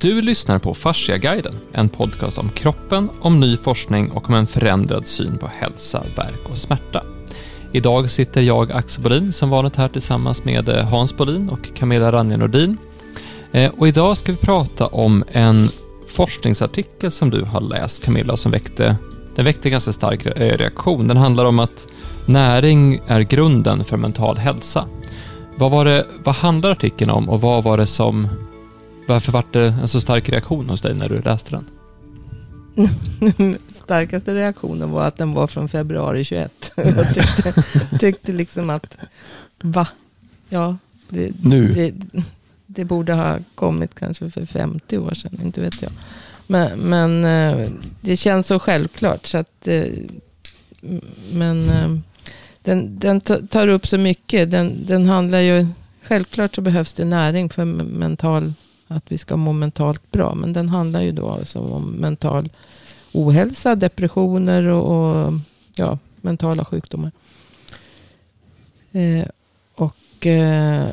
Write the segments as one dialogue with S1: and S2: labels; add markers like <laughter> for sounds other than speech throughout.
S1: Du lyssnar på Fasciaguiden, en podcast om kroppen, om ny forskning och om en förändrad syn på hälsa, verk och smärta. Idag sitter jag, Axel Bolin, som vanligt här tillsammans med eh, Hans Bolin och Camilla Ranje Nordin. Eh, och idag ska vi prata om en forskningsartikel som du har läst, Camilla, som väckte, den väckte ganska stark eh, reaktion. Den handlar om att näring är grunden för mental hälsa. Vad, var det, vad handlar artikeln om och vad var det som varför var det en så stark reaktion hos dig när du läste den? <laughs>
S2: Starkaste reaktionen var att den var från februari 21. <laughs> Jag tyckte, tyckte liksom att, va? Ja, det,
S1: nu?
S2: Det, det, borde ha kommit kanske för 50 år sedan, inte vet jag. Men, men eh, det känns så självklart. Så att, eh, men eh, den, den tar upp så mycket. Den, den handlar ju, självklart så behövs det näring för mental att vi ska må mentalt bra. Men den handlar ju då alltså om mental ohälsa, depressioner och, och ja, mentala sjukdomar. Eh, och eh,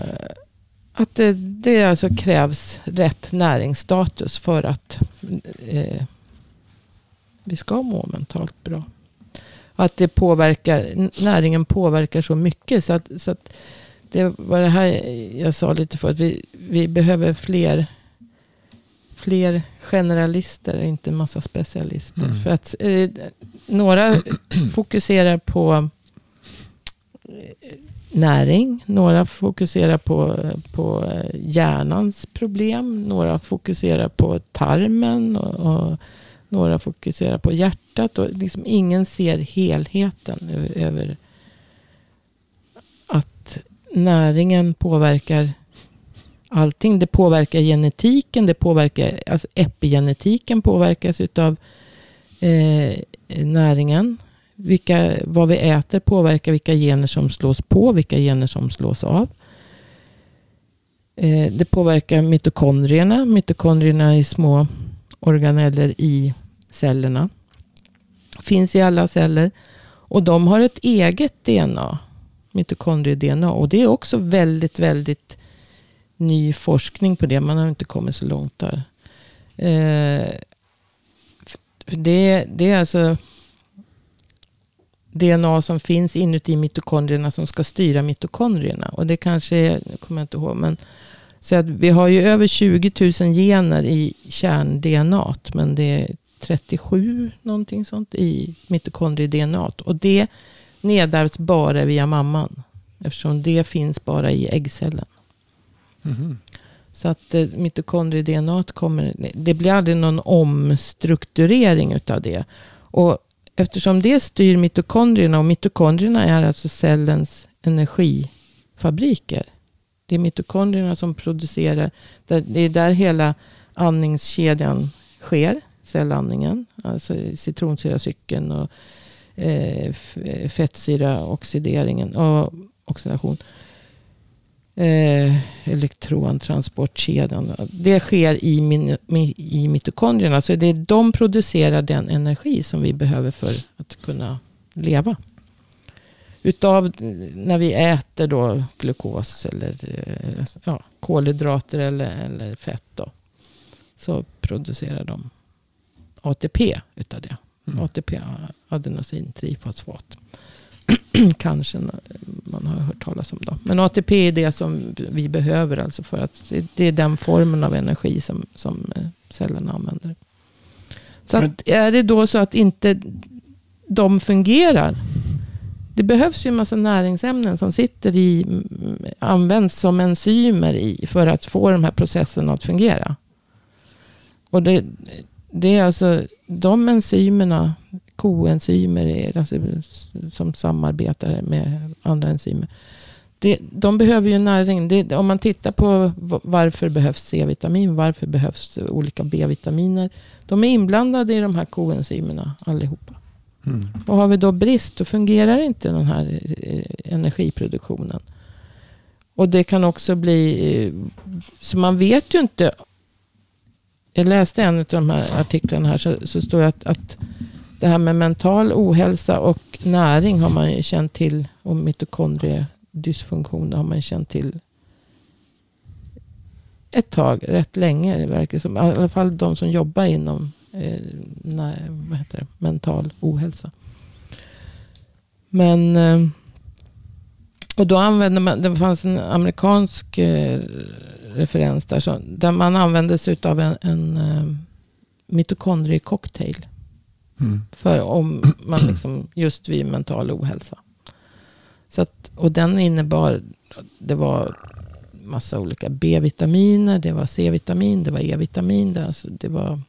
S2: att det, det alltså krävs rätt näringsstatus för att eh, vi ska må mentalt bra. Att det påverkar, näringen påverkar så mycket. Så att, så att det var det här jag sa lite för. Att vi, vi behöver fler, fler generalister, inte en massa specialister. Mm. För att eh, några <clears throat> fokuserar på eh, näring. Några fokuserar på, på eh, hjärnans problem. Några fokuserar på tarmen. Och, och några fokuserar på hjärtat. Och liksom ingen ser helheten över näringen påverkar allting. Det påverkar genetiken, det påverkar, alltså epigenetiken påverkas utav eh, näringen. Vilka, vad vi äter påverkar vilka gener som slås på, vilka gener som slås av. Eh, det påverkar mitokondrierna. Mitokondrierna är små organeller i cellerna. Finns i alla celler. Och de har ett eget DNA mitokondrie-DNA. Och det är också väldigt, väldigt ny forskning på det. Man har inte kommit så långt där. Eh, det, det är alltså DNA som finns inuti mitokondrierna som ska styra mitokondrierna. Och det kanske är, jag kommer inte ihåg, men så att vi har ju över 20 000 gener i kärn-DNA. Men det är 37 någonting sånt i mitokondrie-DNA. Och det nedärvs bara via mamman. Eftersom det finns bara i äggcellen. Mm. Så att eh, mitokondrie-DNA kommer, det blir aldrig någon omstrukturering utav det. Och eftersom det styr mitokondrierna och mitokondrierna är alltså cellens energifabriker. Det är mitokondrierna som producerar, det är där hela andningskedjan sker, cellandningen. Alltså citronsyracykeln och eh, fettsyraoxideringen och oxidation. Eh, elektrontransportkedjan. Det sker i, min, i mitokondrierna. Så det är de producerar den energi som vi behöver för att kunna leva. Utav när vi äter då glukos eller eh, ja, kolhydrater eller, eller fett. Då, så producerar de ATP utav det. Mm. ATP, adenosin trifosfat. <clears throat> Kanske man har hört talas om. Då. Men ATP är det som vi behöver. Alltså för att det är den formen av energi som, som eh, cellerna använder. Så att, är det då så att inte de fungerar. Det behövs ju en massa näringsämnen som sitter i, används som enzymer i för att få de här processerna att fungera. Och det, det är alltså de enzymerna, koenzymer är, alltså, som samarbetar med andra enzymer. Det, de behöver ju näring. Det, om man tittar på varför behövs C-vitamin, varför behövs olika B-vitaminer. De är inblandade i de här koenzymerna allihopa. Mm. Och har vi då brist, då fungerar inte den här eh, energiproduktionen. Och det kan också bli, eh, så man vet ju inte jag läste en av de här artiklarna här. Så, så står det att, att det här med mental ohälsa och näring har man ju känt till. Och mitokondriedysfunktion har man känt till ett tag, rätt länge det verkar som. I alla fall de som jobbar inom eh, nej, vad heter det? mental ohälsa. Men eh, och då använde man, det fanns en amerikansk eh, referens där, så, där man använde sig av en, en eh, mitokondriecocktail.
S3: Mm.
S2: För om man <clears throat> liksom, just vid mental ohälsa. Så att, och den innebar, det var massa olika B-vitaminer, det var C-vitamin, det var E-vitamin. Det, alltså, det var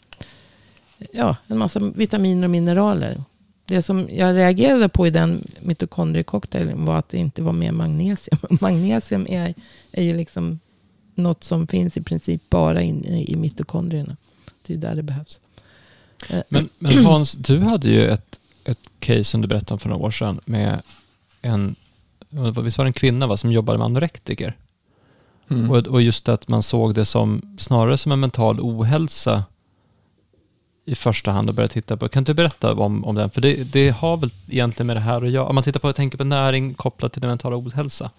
S2: ja, en massa vitaminer och mineraler. Det som jag reagerade på i den mitokondriecocktailen var att det inte var med magnesium. <laughs> Magnesium är, är ju liksom något som finns i princip bara inne i mitokondrierna. Det är där det behövs.
S1: Men, men <clears throat> Hans, du hade ju ett, ett case som du berättade om för några år sedan med en, visst var det en kvinna va, som jobbade med anorektiker?
S3: Mm.
S1: Och, och just att man såg det som snarare som en mental ohälsa i första hand och började titta på. Kan du berätta om, om den? För det, det har väl egentligen med det här att göra. Om man tittar på, tänker på näring kopplat till den mentala ohälsa.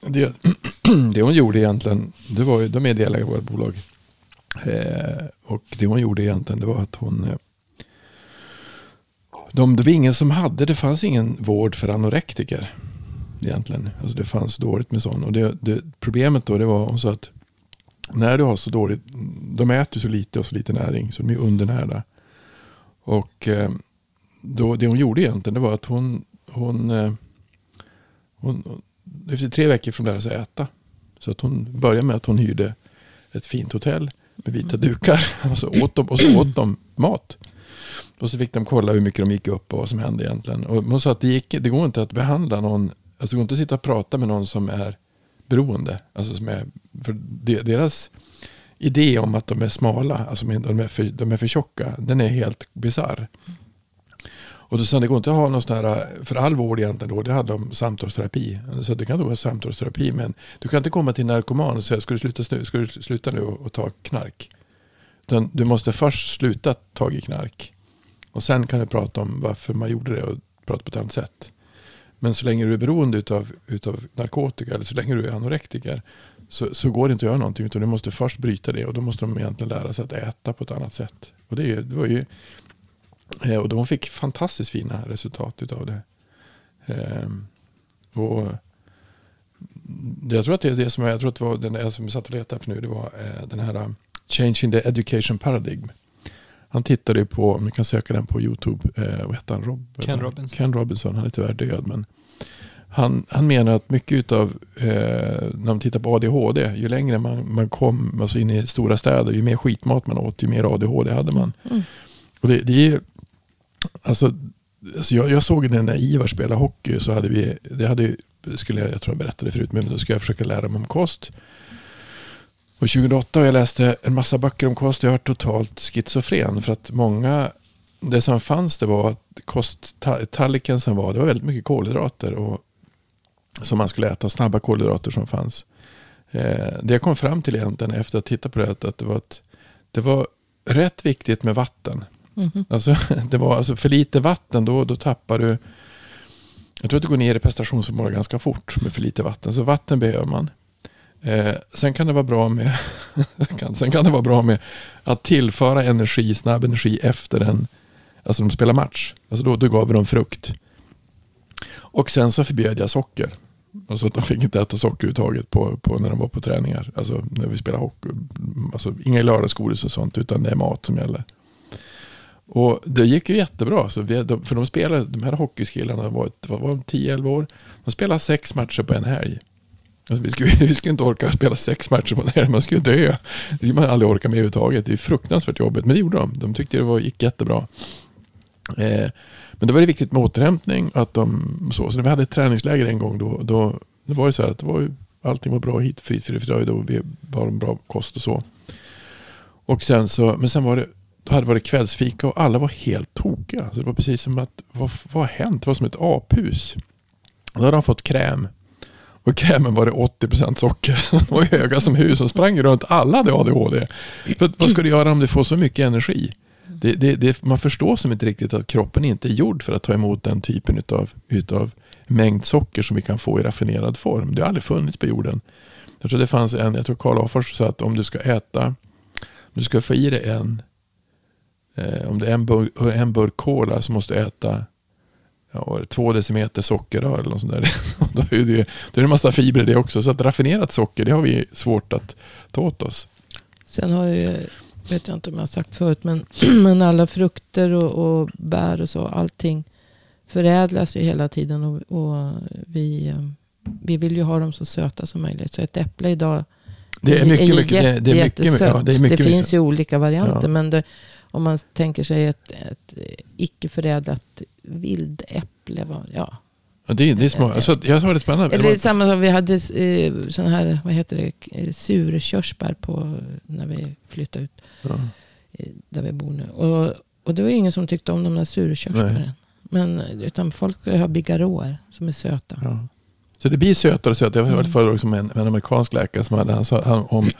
S3: Det, <clears throat> det hon gjorde egentligen, det var ju, de är delägare i vårt bolag. Eh, och det hon gjorde egentligen, det var att hon... Eh, de, det var ingen som hade, det fanns ingen vård för anorektiker. Egentligen. Alltså det fanns dåligt med sån. Och det, det, problemet då, det var hon sa att när du har så dåligt, de äter så lite och så lite näring, så de är undernärda. Och eh, då, det hon gjorde egentligen, det var att hon, hon, hon, hon efter tre veckor från lära sig äta. Så att hon började med att hon hyrde ett fint hotell med vita dukar. <laughs> Och så åt de, och så åt de mat. Och så fick de kolla hur mycket de gick upp och vad som hände egentligen. Och hon sa att det, gick, det går inte att behandla någon, alltså det går inte att sitta och prata med någon som är beroende. Alltså som är, för deras idé om att de är smala, alltså de är för, de är för tjocka, den är helt bizarr. Och då sa det går inte att ha någon sån här, för all vård egentligen då, det handlar om samtalsterapi. Så det kan då vara samtalsterapi, men du kan inte komma till narkoman och säga, ska du sluta, ska du sluta nu och, och ta knark? Utan du måste först sluta ta i knark. Och sen kan du prata om varför man gjorde det och prata på ett annat sätt. Men så länge du är beroende utav, utav narkotika eller så länge du är anorektiker så, så går det inte att göra någonting utan du måste först bryta det och då måste de egentligen lära sig att äta på ett annat sätt. Och det, det var ju och de fick fantastiskt fina resultat utav det. Eh, och jag tror att det är det som jag, jag tror att det var den jag som satt och letade för nu. Det var eh, den här uh, Changing the Education Paradigm. Han tittade på, man kan söka den på YouTube, eh, vad heter han? Rob,
S1: Ken Robinson.
S3: Ken Robinson, han är tyvärr död. Men han, han menar att mycket av, eh, när man tittar på ADHD, ju längre man, man kom alltså in i stora städer, ju mer skitmat man åt, ju mer ADHD hade man.
S2: Mm.
S3: Och det, det är Alltså, alltså jag, jag såg det när Ivar spelade hockey. Så hade vi, det hade, skulle jag, jag tror jag berättade förut, men då skulle jag försöka lära mig om kost. Och 2008 och jag läste en massa böcker om kost. Jag var totalt schizofren. För att många, det som fanns det var att kosttallriken som var, det var väldigt mycket kolhydrater. Och, som man skulle äta, snabba kolhydrater som fanns. Eh, det jag kom fram till egentligen efter att titta på det, att, att det, var ett, det var rätt viktigt med vatten.
S2: Mhm.
S3: Alltså, <laughs> det var alltså för lite vatten, då, då tappar du... Jag tror att du går ner i prestationsförmåga ganska fort med för lite vatten. Så vatten behöver man. Eh, sen kan det vara bra med <laughs> sen kan det vara bra med att tillföra energi, snabb energi efter en, alltså de spelar match. Alltså då, då gav vi dem frukt. Och sen så förbjöd jag socker. Alltså att de fick inte äta socker överhuvudtaget på, på när de var på träningar. Alltså när vi spelade hockey. Alltså inga lördagsgodis och sånt utan det är mat som gäller. Och det gick ju jättebra. Så vi, de, för de spelade, de här hockeyskillarna var, var, var 10-11 år. De spelade sex matcher på en helg. Alltså vi, skulle, <laughs> vi skulle inte orka spela sex matcher på en helg. Man skulle dö. Det skulle man aldrig orka med överhuvudtaget. Det är fruktansvärt jobbigt. Men det gjorde de. De tyckte det var, gick jättebra. Eh, men då var det viktigt med återhämtning. Att de, så, så när vi hade ett träningsläger en gång då, då, då var det så här att det var allting var bra hit. Fritt, fritt, fritt, då vi var en bra kost och så. Och sen så, men sen var det då hade det varit kvällsfika och alla var helt tokiga. Så det var precis som att, vad, vad har hänt? Det var som ett aphus. Då hade de fått kräm. Och i krämen var det 80% socker. <laughs> De var ju höga som hus och sprang runt. Alla hade ADHD. För vad ska du göra om du får så mycket energi? Det, det, det, man förstår som inte riktigt att kroppen inte är gjord för att ta emot den typen utav, utav mängd socker som vi kan få i raffinerad form. Det har aldrig funnits på jorden. Jag tror det fanns en, jag tror Karl Afors sa att om du ska äta, om du ska få i dig en, eh, om det är en burk, en burk cola så måste du äta ja, två decimeter sockerrör eller något sånt där. <laughs> då, är det, då är det massa fibrer det också. Så att raffinerat socker, det har vi svårt att ta åt oss.
S2: Sen har ju, vet jag inte om jag har sagt förut, men, <clears throat> men alla frukter och, och bär och så, allting förädlas ju hela tiden. Och, och vi, vi vill ju ha dem så söta som möjligt. Så ett äpple idag
S3: Det är mycket, det är mycket,
S2: jättesött.
S3: ja, det är mycket,
S2: det
S3: mycket
S2: finns ju olika varianter.
S3: Ja.
S2: Men det, om man tänker sig ett, ett icke förädlat vildäpple. Ja.
S3: Ja, det, det är smart. Alltså, jag sa det spännande.
S2: Eller
S3: Det
S2: är samma som vi hade eh, sån här, vad heter det, eh, surkörsbär på när vi flyttade ut.
S3: ja.
S2: eh, där vi bor nu. Och, och det var ingen som tyckte om de där surkörsbären. Men, utan folk har bigarråer som är söta.
S3: Ja. Så det blir sötare och sötare. Jag har varit
S2: Mm.
S3: föredrag som en, en amerikansk läkare som hade, han sa han, om,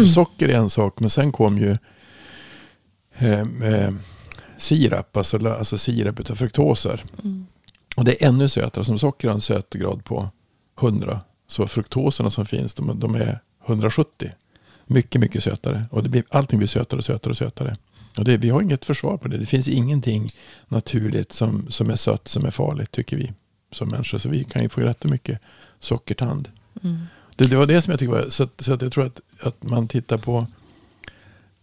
S3: om socker är en sak, men sen kom ju eh, eh, sirap, alltså, alltså sirap utav fruktoser.
S2: Mm.
S3: Och det är ännu sötare. Som socker har en sötgrad på 100. Så fruktoserna som finns, de, de är 170. Mycket, mycket sötare. Och det blir, allting blir sötare och sötare och sötare. Och det, vi har inget försvar på det. Det finns ingenting naturligt som, som är sött som är farligt, tycker vi som människor. Så vi kan ju få rätt mycket sockertand.
S2: Mm.
S3: Det, det var det som jag tycker var, så, så att jag tror att, att man tittar på,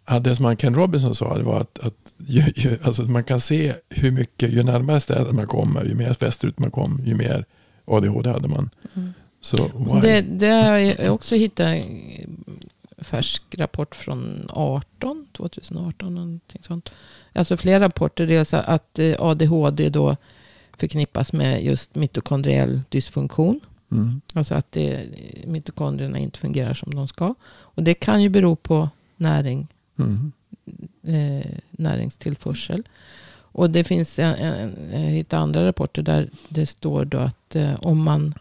S3: ja, det som Ken Robinson sa, det var att, att ju, ju, alltså man kan se hur mycket, ju närmare städer man kommer, ju mer västerut man kom, ju mer ADHD hade man.
S2: Mm.
S3: Så?
S2: Det, det har jag också hittat en färsk rapport från 18, 2018. Någonting sånt. Alltså flera rapporter. Dels att eh, ADHD då förknippas med just mitokondriell dysfunktion.
S3: Mm.
S2: Alltså att det, mitokondrierna inte fungerar som de ska. Och det kan ju bero på näring,
S3: Mm.
S2: eh, näringstillförsel. Och det finns en, en, jag hittade andra rapporter där det står då att eh, om man,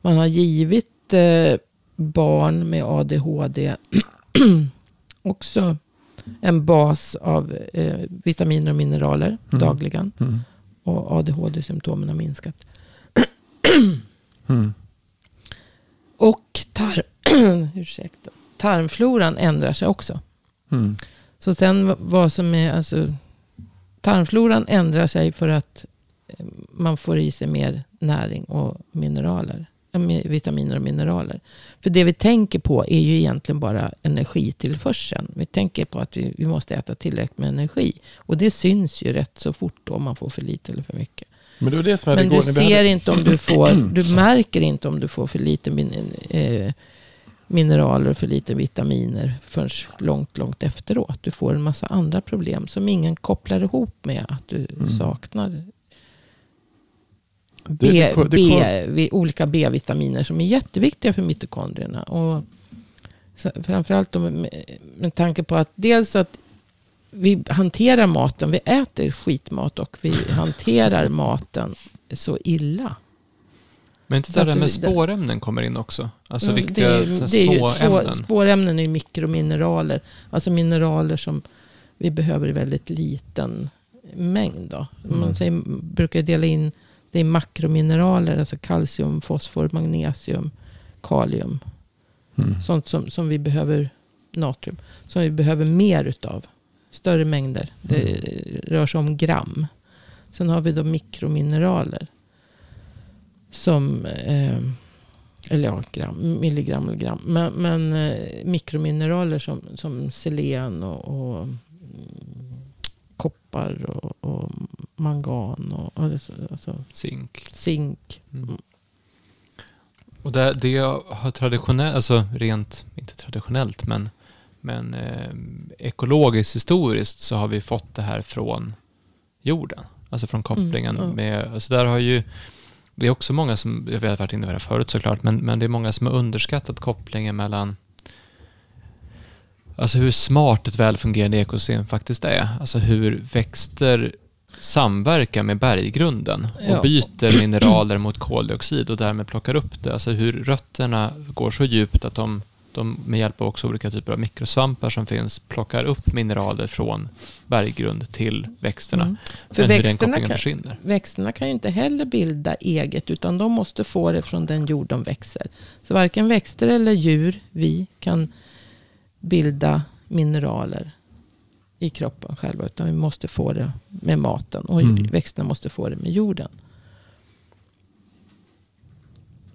S2: man har givit eh, barn med ADHD <clears throat> också en bas av eh, vitaminer och mineraler
S3: Mm.
S2: dagligen.
S3: Mm.
S2: Och ADHD-symptomen har minskat. <clears throat>
S3: Mm.
S2: Och tar, <clears throat> ursäkta, tarmfloran ändrar sig också.
S3: Mm.
S2: Så sen vad som är, alltså, tarmfloran ändrar sig för att eh, man får i sig mer näring och mineraler. Vitaminer och mineraler. För det vi tänker på är ju egentligen bara energitillförseln. Vi tänker på att vi, vi måste äta tillräckligt med energi. Och det syns ju rätt så fort då om man får för lite eller för mycket.
S3: Men det det
S2: Men du
S3: vi
S2: ser
S3: hade,
S2: inte om du får, <clears throat> du märker inte om du får för lite min, eh, mineraler och för lite vitaminer förrän långt, långt efteråt. Du får en massa andra problem som ingen kopplar ihop med att du
S3: Mm.
S2: saknar
S3: Det-
S2: B,
S3: det ko- det
S2: B, olika B-vitaminer som är jätteviktiga för mitokondrierna. Och framförallt med, med tanke på att dels att vi hanterar maten, vi äter skitmat och vi <laughs> hanterar maten så illa.
S1: Men inte
S2: Så
S1: där det
S2: du-
S1: med spårämnen kommer in också? Alltså
S2: Mm,
S1: viktiga
S2: det är, ju-
S1: så här
S2: det är ju
S1: små
S2: spår,
S1: ämnen?
S2: spårämnen är ju mikromineraler. Alltså mineraler som vi behöver i väldigt liten mängd. Då.
S3: Mm.
S2: Man säger, brukar dela in det i makromineraler. Alltså kalcium, fosfor, magnesium, kalium.
S3: mm.
S2: Sånt som, som vi behöver, natrium, som vi behöver mer utav. Större mängder. Det rör sig om gram. Sen har vi då mikromineraler. Som, eh, eller ja, gram, milligram eller gram. Men, men eh, mikromineraler som, som selen och, och mm, koppar och, och mangan och alltså, alltså,
S1: Zink.
S2: zink.
S1: Mm. Och det, det har traditionellt, alltså rent, inte traditionellt, men, men eh, ekologiskt historiskt så har vi fått det här från jorden. Alltså från kopplingen
S2: Mm, ja.
S1: med, alltså där har ju, det är också många som, jag vet varit inne på det förut såklart, men, men det är många som har underskattat kopplingen mellan Alltså hur smart ett välfungerande ekosystem faktiskt är. Alltså hur växter samverkar med berggrunden och
S2: Ja.
S1: byter mineraler mot koldioxid och därmed plockar upp det. Alltså hur rötterna går så djupt att de, de med hjälp av också olika typer av mikrosvampar som finns plockar upp mineraler från berggrund till växterna.
S2: Mm. För
S1: Men hur den
S2: växterna
S1: kopplingen
S2: kan,
S1: försvinner.
S2: växterna kan ju inte heller bilda eget, utan de måste få det från den jord de växer. Så varken växter eller djur, vi, kan bilda mineraler i kroppen själva, utan vi måste få det med maten. Och
S3: Mm.
S2: växterna måste få det med jorden.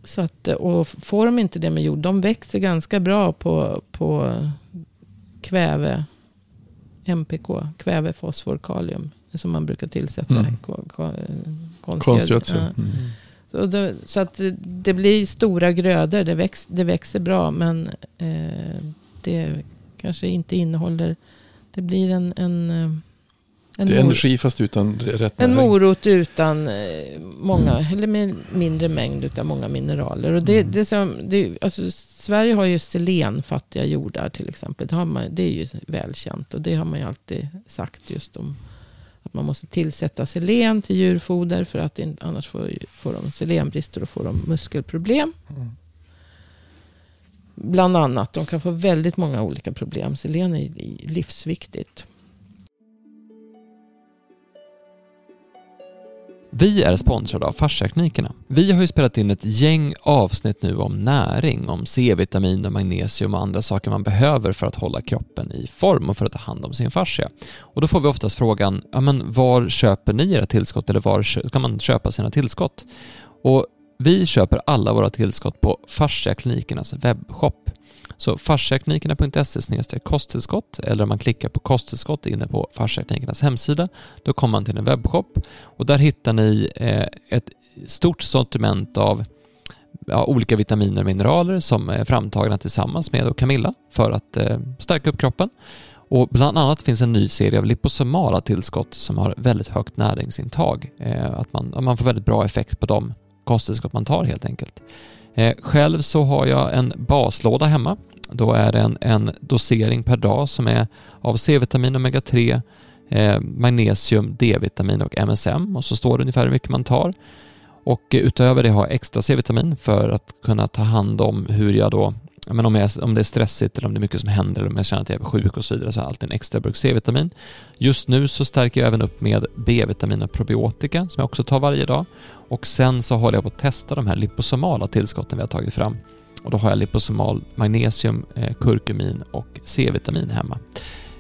S2: Så att, och får de inte det med jord, de växer ganska bra på, på kväve, MPK, kväve, fosfor, kalium. Som man brukar tillsätta
S3: Mm.
S2: ko- ko- konstgödsel. Ja.
S3: Mm.
S2: Så, det, så att det, det blir stora grödor, det, väx, det växer bra. Men eh, det kanske inte innehåller, det blir en, en, eh, en,
S3: Det är energi fast utan rätt
S2: en
S3: näring.
S2: morot utan eh, många, eller med mindre mängd utav många mineraler. Och det,
S3: Mm.
S2: det som, det, alltså, Sverige har ju selenfattiga jordar till exempel. Det, har man, det är ju välkänt. Och det har man ju alltid sagt just om att man måste tillsätta selen till djurfoder. För att in, annars får, får de selenbrister och får de muskelproblem.
S3: Mm.
S2: Bland annat. De kan få väldigt många olika problem. Selen är livsviktigt.
S1: Vi är sponsrade av Fasciaklinikerna. Vi har ju spelat in ett gäng avsnitt nu om näring, om C-vitamin och magnesium och andra saker man behöver för att hålla kroppen i form och för att ta hand om sin fascia. Och då får vi oftast frågan, ja men var köper ni era tillskott eller var kan man köpa sina tillskott? Och vi köper alla våra tillskott på Fasciaklinikernas webbshop. Så fasciaklinikerna.se kosttillskott eller om man klickar på kosttillskott inne på Fasciaklinikernas hemsida då kommer man till en webbshop och där hittar ni eh, ett stort sortiment av ja, olika vitaminer och mineraler som är framtagna tillsammans med Camilla för att eh, stärka upp kroppen. Och bland annat finns en ny serie av liposomala tillskott som har väldigt högt näringsintag. Eh, att man, man får väldigt bra effekt på de kosttillskott man tar helt enkelt. Eh, själv så har jag en baslåda hemma. Då är det en, en dosering per dag som är av C-vitamin, omega-3, eh, magnesium, D-vitamin och MSM och så står det ungefär hur mycket man tar. Och utöver det har jag extra C-vitamin för att kunna ta hand om hur jag då, men om, jag, om det är stressigt eller om det är mycket som händer eller om jag känner att jag är sjuk och så vidare så har jag alltid en extra burk C-vitamin. Just nu så stärker jag även upp med B-vitamin och probiotika som jag också tar varje dag. Och sen så håller jag på att testa de här liposomala tillskotten vi har tagit fram. Och då har jag liposomal magnesium, eh, kurkumin och C-vitamin hemma.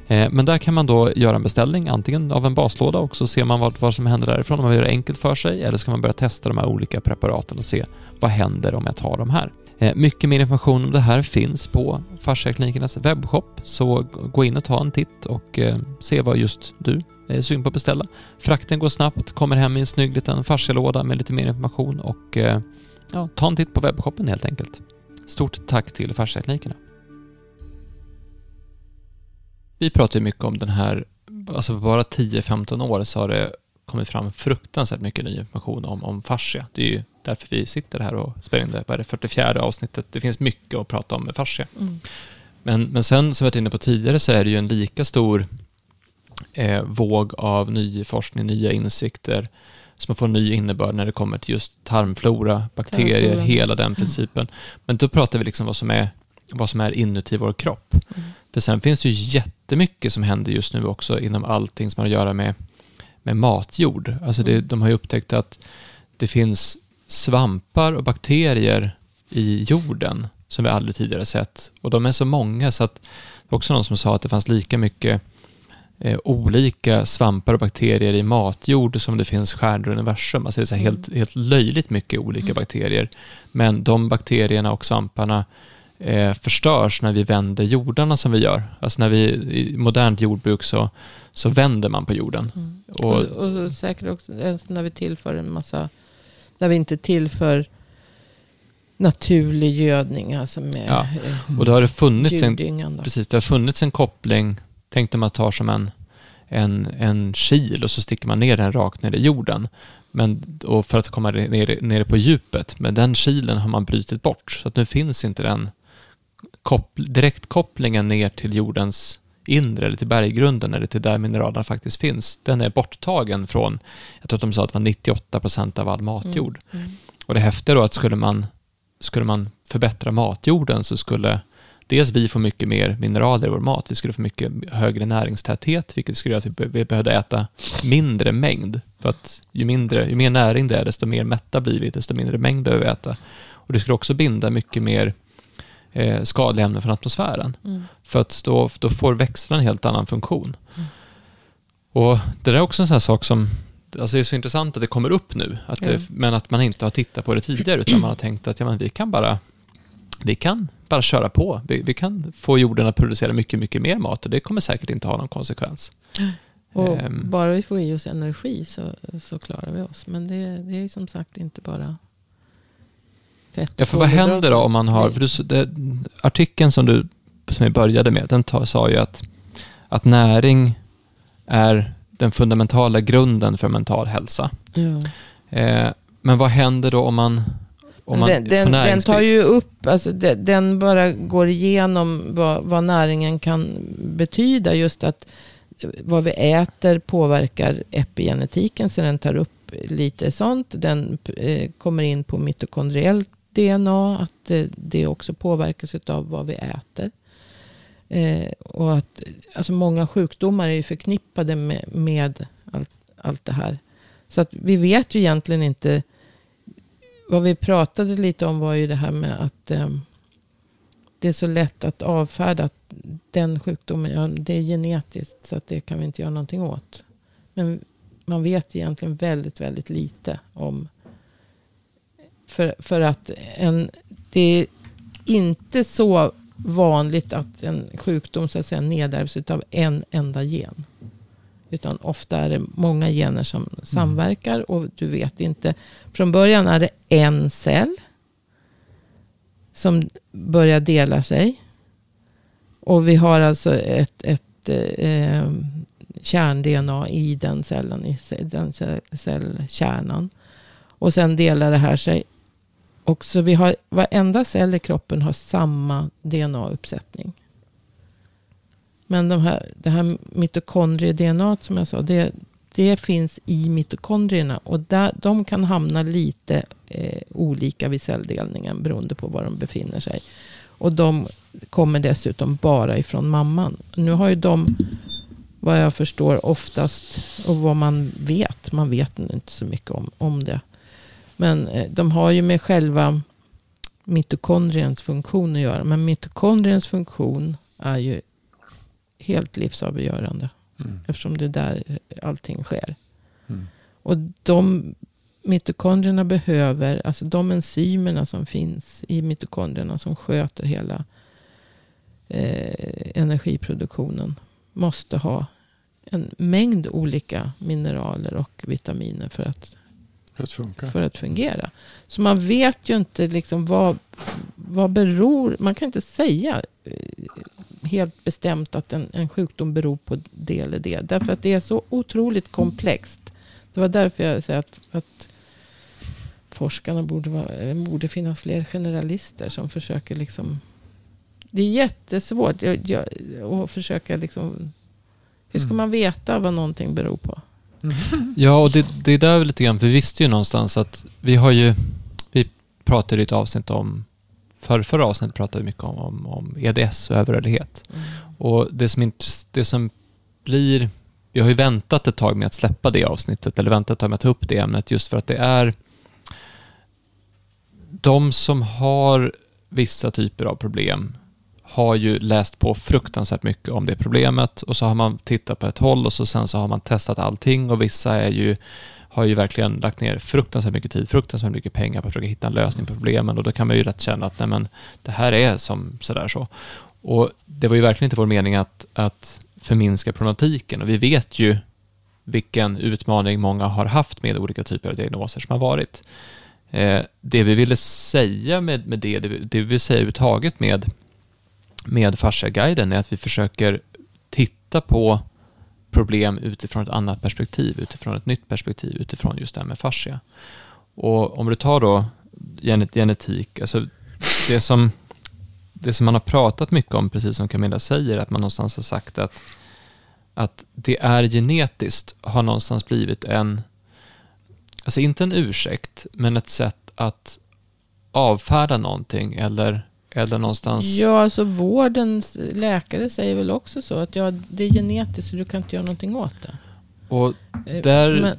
S1: Eh, men där kan man då göra en beställning, antingen av en baslåda och så ser man vad, vad som händer därifrån om man gör det enkelt för sig, eller så kan man börja testa de här olika preparaten och se vad händer om jag tar de här. Eh, mycket mer information om det här finns på Fasciaklinikernas webbshop, så gå in och ta en titt och se vad just du är sugen på att beställa. Frakten går snabbt, kommer hem i en snygg liten fascialåda med lite mer information och eh, ja, ta en titt på webbshoppen helt enkelt. Stort tack till Fasciaklinikerna. Vi pratar ju mycket om den här, alltså på bara 10-15 år så har det kommit fram fruktansvärt mycket ny information om, om fascia. Det är ju därför vi sitter här och spelar in det, det 44 avsnittet. Det finns mycket att prata om med fascia.
S2: Mm.
S1: Men, men sen, som vi varit inne på tidigare, så är det ju en lika stor eh, våg av ny forskning, nya insikter som får ny innebörd när det kommer till just tarmflora, bakterier,
S2: Tarmflora.
S1: hela den principen. Men då pratar vi liksom vad som är, vad som är inuti vår kropp.
S2: Mm.
S1: För sen finns det ju jättemycket som händer just nu också inom allting som har att göra med, med matjord. Alltså det,
S2: Mm.
S1: de har ju upptäckt att det finns svampar och bakterier i jorden som vi aldrig tidigare sett. Och de är så många så att också någon som sa att det fanns lika mycket eh, olika svampar och bakterier i matjord som det finns stjärnor i universum. Alltså det är så här
S2: Mm.
S1: helt, helt löjligt mycket olika
S2: Mm.
S1: bakterier. Men de bakterierna och svamparna eh, förstörs när vi vänder jordarna som vi gör. Alltså när vi i modernt jordbruk så, så vänder man på jorden.
S2: Mm.
S1: Och-
S2: Och, och, säkert också eh, när vi tillför en massa, när vi inte tillför naturlig gödning, alltså med
S1: Ja,
S2: eh,
S1: Och då har det funnits en, precis, det har funnits en koppling, tänk dig man tar som en, en, en kil och så sticker man ner den rakt ner i jorden. Men, och för att komma ner, ner på djupet. Men den kilen har man brutit bort. Så att nu finns inte den koppl- direktkopplingen ner till jordens inre eller till berggrunden eller till där mineralerna faktiskt finns. Den är borttagen från, jag tror att de sa att det var 98 procent av all matjord.
S2: Mm.
S1: Och det häftiga då att skulle man, skulle man förbättra matjorden så skulle dels vi får mycket mer mineraler i vår mat, vi skulle få mycket högre näringstäthet, vilket skulle göra att vi, be- vi behövde äta mindre mängd. För att ju, mindre, ju mer näring det är, desto mer mätta blir vi, desto mindre mängd behöver vi äta. Och det skulle också binda mycket mer eh, skadliga ämnen från atmosfären.
S2: Mm.
S1: För att då, då får växterna en helt annan funktion.
S2: Mm.
S1: Och det där är också en sån här sak som, alltså det är så intressant att det kommer upp nu, att det,
S2: Ja.
S1: men att man inte har tittat på det tidigare, utan man har tänkt att ja, men vi kan bara vi kan bara köra på. Vi, vi kan få jorden att producera mycket, mycket mer mat och det kommer säkert inte ha någon konsekvens.
S2: Och
S1: Ehm.
S2: bara vi får i oss energi så, så klarar vi oss. Men det, det är som sagt inte bara fett
S1: Ja, för vad händer då om man har, för du, det, artikeln som du som vi började med, den ta, sa ju att, att näring är den fundamentala grunden för mental hälsa.
S2: Ja.
S1: Eh, men vad händer då om man, man
S2: den, den, den tar ju upp, alltså den, den bara går igenom vad, vad näringen kan betyda. Just att vad vi äter påverkar epigenetiken. Så den tar upp lite sånt. Den eh, kommer in på mitokondriellt DNA. Att eh, det också påverkas av vad vi äter. Eh, och att alltså många sjukdomar är förknippade med, med allt, allt det här. Så att vi vet ju egentligen inte vad vi pratade lite om var ju det här med att eh, det är så lätt att avfärda att den sjukdomen, ja, det är genetiskt så att det kan vi inte göra någonting åt. Men man vet egentligen väldigt, väldigt lite om. För, för att en, det är inte så vanligt att en sjukdom så att säga nedärvs av en enda gen. Utan ofta är det många gener som samverkar och du vet inte. Från början är det en cell som börjar dela sig. Och vi har alltså ett, ett eh, kärn-DNA i den cellen, i den ce- cellkärnan. Och sen delar det här sig. Och så vi har, varenda cell i kroppen har samma DNA-uppsättning. Men de här, det här mitokondrie-DNA som jag sa, det, det finns i mitokondrierna. Och där, de kan hamna lite eh, olika vid celldelningen beroende på var de befinner sig. Och de kommer dessutom bara ifrån mamman. Nu har ju de, vad jag förstår, oftast, och vad man vet, man vet inte så mycket om, om det. Men eh, de har ju med själva mitokondriens funktion att göra. Men mitokondriens funktion är ju helt livsavgörande.
S3: Mm.
S2: Eftersom det är där allting sker.
S3: Mm.
S2: Och de mitokondrierna behöver, alltså de enzymerna som finns i mitokondrierna som sköter hela eh, energiproduktionen. Måste ha en mängd olika mineraler och vitaminer för att
S3: För att
S2: för att fungera. Så man vet ju inte liksom vad, vad beror... Man kan inte säga eh, helt bestämt att en, en sjukdom beror på det eller det. Därför att det är så otroligt komplext. Det var därför jag säger att, att forskarna borde, vara, eh, borde finnas fler generalister som försöker liksom... Det är jättesvårt jag, jag, att försöka liksom... Hur ska
S3: Mm.
S2: man veta vad någonting beror på?
S1: Ja, och det, det är där lite grann, vi visste ju någonstans att vi har ju, vi pratade i ett avsnitt om, för, förra avsnittet pratade vi mycket om, om, om EDS och överrörlighet. Och det som, inte, det som blir, vi har ju väntat ett tag med att släppa det avsnittet, eller väntat ett tag med att ta upp det ämnet, just för att det är de som har vissa typer av problem har ju läst på fruktansvärt mycket om det problemet och så har man tittat på ett håll och så sen så har man testat allting och vissa är ju, har ju verkligen lagt ner fruktansvärt mycket tid, fruktansvärt mycket pengar på att försöka hitta en lösning på problemen och då kan man ju lätt känna att nej men, det här är som sådär så. Och det var ju verkligen inte vår mening att, att förminska problematiken och vi vet ju vilken utmaning många har haft med olika typer av diagnoser som har varit. Eh, det vi ville säga med, med det, det vi, det vi vill säga överhuvudtaget med, med fasciaguiden är att vi försöker titta på problem utifrån ett annat perspektiv, utifrån ett nytt perspektiv, utifrån just det här med fascia. Och om du tar då genet, genetik, alltså det som, det som man har pratat mycket om, precis som Camilla säger, att man någonstans har sagt att, att det är genetiskt, har någonstans blivit en, alltså inte en ursäkt, men ett sätt att avfärda någonting eller, det någonstans...
S2: Ja, alltså vårdens läkare säger väl också så. Att ja, det är genetiskt så du kan inte göra någonting åt det.
S1: Och
S2: Eh,
S1: där,
S2: men-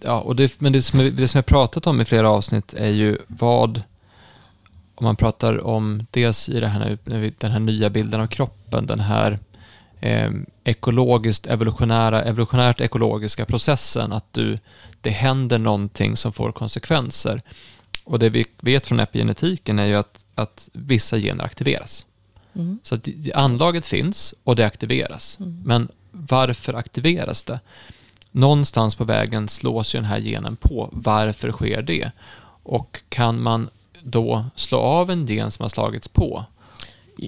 S1: ja, och det, men det som, är- det som jag pratat om i flera avsnitt är ju vad, om man pratar om dels i det här, den här nya bilden av kroppen, den här eh, ekologiskt evolutionära, evolutionärt ekologiska processen, att du, det händer någonting som får konsekvenser. Och det vi vet från epigenetiken är ju att, att vissa gener aktiveras.
S2: Mm.
S1: Så att anlaget finns och det aktiveras.
S2: Mm.
S1: Men varför aktiveras det? Någonstans på vägen slås ju den här genen på. Varför sker det? Och kan man då slå av en gen som har slagits på?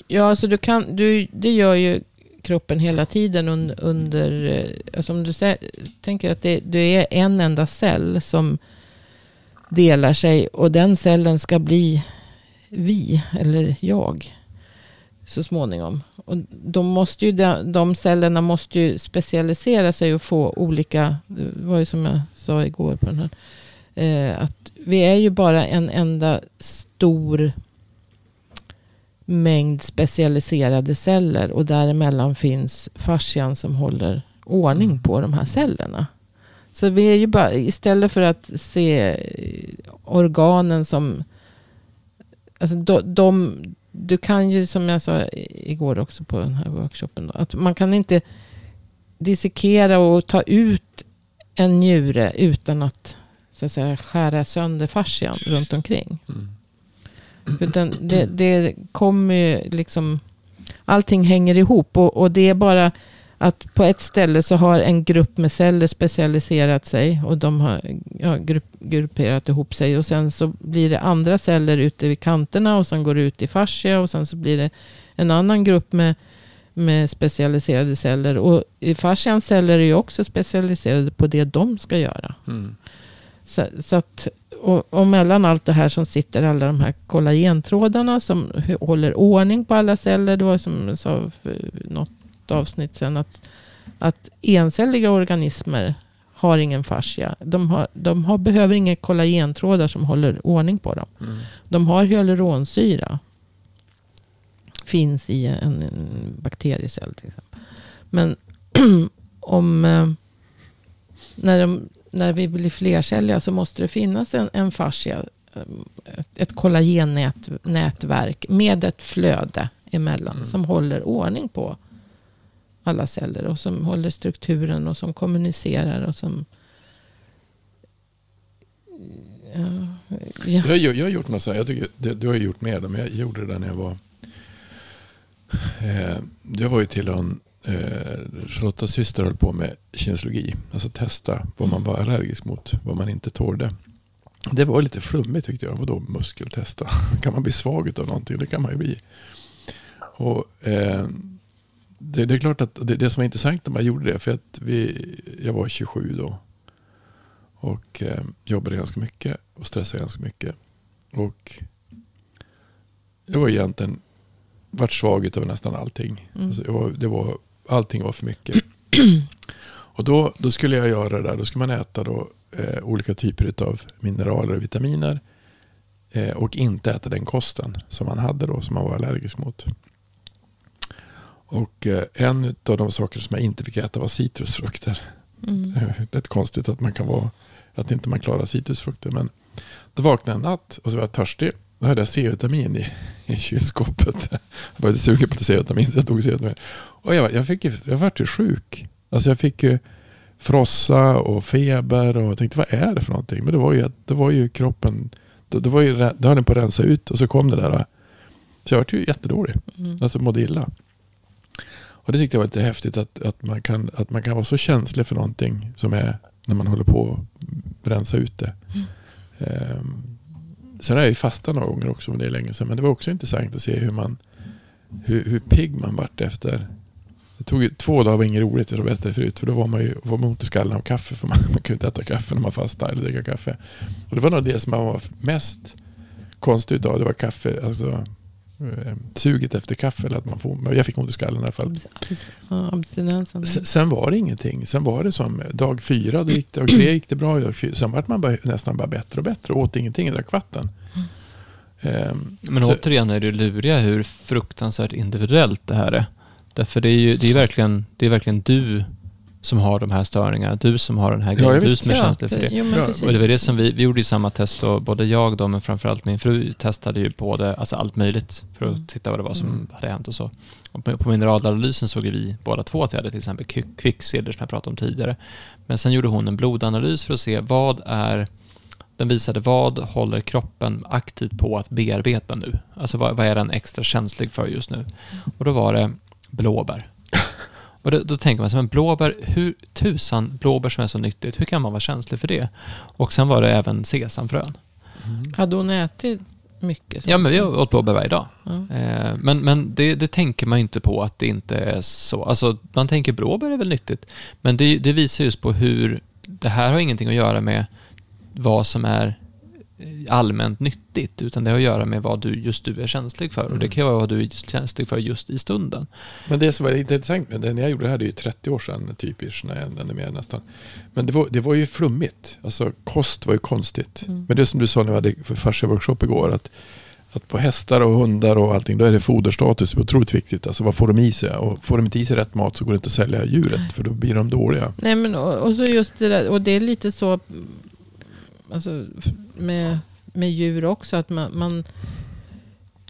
S2: Ja, alltså du kan, du, det gör ju kroppen hela tiden un, under... eh, Alltså om du sä, tänker att det, du är en enda cell som delar sig och den cellen ska bli vi, eller jag, så småningom. Och de, måste ju, de, cellerna måste ju specialisera sig och få olika... Det var ju som jag sa igår på den här. Eh, att vi är ju bara en enda stor mängd specialiserade celler och däremellan finns fascian som håller ordning på de här cellerna. Så vi är ju bara, istället för att se organen som, alltså de, de, du kan ju som jag sa igår också på den här workshopen, då, att man kan inte dissekera och ta ut en njure utan att, så att säga, skära sönder fascian runt omkring.
S3: Mm.
S2: Utan det, det kommer ju liksom... Allting hänger ihop. Och, och det är bara att på ett ställe så har en grupp med celler specialiserat sig. Och de har ja, grupp, grupperat ihop sig. Och sen så blir det andra celler ute vid kanterna. Och sen går det ut i fascia. Och sen så blir det en annan grupp med, med specialiserade celler. Och i fascians celler är ju också specialiserade på det de ska göra.
S3: Mm.
S2: Så, så att, och, och mellan allt det här som sitter alla de här kollagentrådarna som håller ordning på alla celler. Det var som jag sa för något avsnitt sen att, att encelliga organismer har ingen fascia. De, har, de har, behöver inga kollagentrådar som håller ordning på dem.
S3: Mm.
S2: De har hyaluronsyra. Finns i en, en bakteriecell till exempel. Men <clears throat> om eh, när, de, när vi blir flercelliga så måste det finnas en, en fascia. eh, Ett, ett kollagennätverk med ett flöde emellan.
S3: Mm.
S2: Som håller ordning på alla celler. Och som håller strukturen och som kommunicerar. Och som Ja, ja.
S3: Jag, ju- jag har gjort något så här, jag tycker, det, du har gjort mer men jag gjorde det där när jag var... Eh, jag var ju till en, eh, Charlottas syster höll på med kinesologi. Alltså testa vad man var allergisk mot, vad man inte tålde. Det var lite flummigt tyckte jag. Vadå muskeltesta? <laughs> Kan man bli svag av någonting? Det kan man ju bli. Och eh, det, det är klart att det, det som var intressant när man gjorde det, för att vi, jag var 27 då. Och eh, jobbade ganska mycket och stressade ganska mycket. Och jag var egentligen vart svag över nästan allting.
S2: Mm.
S3: Alltså, var, det var, allting var för mycket. <clears throat> och då, då skulle jag göra det där. Då skulle man äta då, eh, olika typer av mineraler och vitaminer. Eh, och inte äta den kosten som man hade då, som man var allergisk mot. Och eh, en av de saker som jag inte fick äta var citrusfrukter.
S2: Mm.
S3: Det är rätt konstigt att man kan vara att inte man klarar citrusfrukter. Men då vaknade jag en natt och så var jag törstig. Då hade jag C-vitamin i, i kylskåpet. <laughs> Jag var sugen på C-vitamin så jag tog C-vitamin. Och jag, jag, fick, jag vart ju sjuk. Alltså jag fick ju frossa och feber och jag tänkte vad är det för någonting? Men det var ju, det var ju kroppen, det, det var ju, det höll den på att rensa ut och så kom det där. Så jag vart ju jättedålig.
S2: Mm.
S3: Alltså mådde illa. Och det tyckte jag var lite häftigt att, att, man kan, att man kan vara så känslig för någonting som är när man håller på att rensa ut det.
S2: Mm.
S3: Ehm, sen har jag ju fastat några gånger också, men det är länge sedan. Men det var också intressant att se hur man hur, hur pigg man vart efter. Det tog två dagar var inget roligt, jag berättade förut. För då var man ju var man ont i skallen av kaffe. För man, <laughs> man kunde inte äta kaffe när man fastade eller dricka kaffe. Och det var nog det som man var mest konstig utav. Det var kaffe, alltså suget efter kaffe. Eller att man får, men jag fick ont i skallen i alla fall.
S2: Abstinensen.
S3: Sen var det ingenting. Sen var det som dag fyra, då gick det, och tre gick det bra. Dag fyra, sen vart man bara, nästan bara bättre och bättre. Åt ingenting, drack vatten. Ehm,
S1: Men
S3: så-
S1: återigen är det luriga hur fruktansvärt individuellt det här är. Därför det är ju det är verkligen, det är verkligen du som har de här störningarna. Du som har den här grejen.
S3: ja,
S1: du som är känslig för det.
S2: Jo.
S1: Och det var det som vi, vi gjorde ju samma test och både jag då, men framförallt min fru testade ju både, alltså allt möjligt för att
S2: Mm.
S1: titta vad det var som
S3: Mm.
S1: hade hänt och så. Och på, på mineralanalysen såg vi båda två att vi hade till exempel kvick- kvicksilver som jag pratade om tidigare. Men sen gjorde hon en blodanalys för att se vad är, den visade vad håller kroppen aktivt på att bearbeta nu? Alltså vad, vad är den extra känslig för just nu? Och då var det blåbär. Och då, då tänker man så här, men blåbär, hur tusan, blåbär som är så nyttigt, hur kan man vara känslig för det? Och sen var det även sesamfrön.
S2: Hade hon ätit mycket?
S1: Ja, men vi har åt blåbär varje dag. Eh, men men det, det tänker man ju inte på att det inte är så. Alltså, man tänker blåbär är väl nyttigt. Men det, det visar just på hur, det här har ingenting att göra med vad som är allmänt nyttigt, utan det har att göra med vad du, just du är känslig för. Och det
S3: Mm.
S1: kan vara vad du är känslig för just i stunden.
S3: Men det som var intressant med det, när jag gjorde det här, det är ju 30 år sedan typiskt, nej, ännu mer nästan. Men det var, det var ju flummigt. Alltså kost var ju konstigt.
S2: Mm.
S3: Men det som du sa när vi hade för fascia workshop igår, att, att på hästar och hundar och allting, då är det foderstatus otroligt viktigt. Alltså vad får de i sig? Och får de inte i sig rätt mat så går det inte att sälja djuret, för då blir de dåliga.
S2: Nej, men och, och så just det där, och det är lite så mm, alltså, med, med djur också, att man, man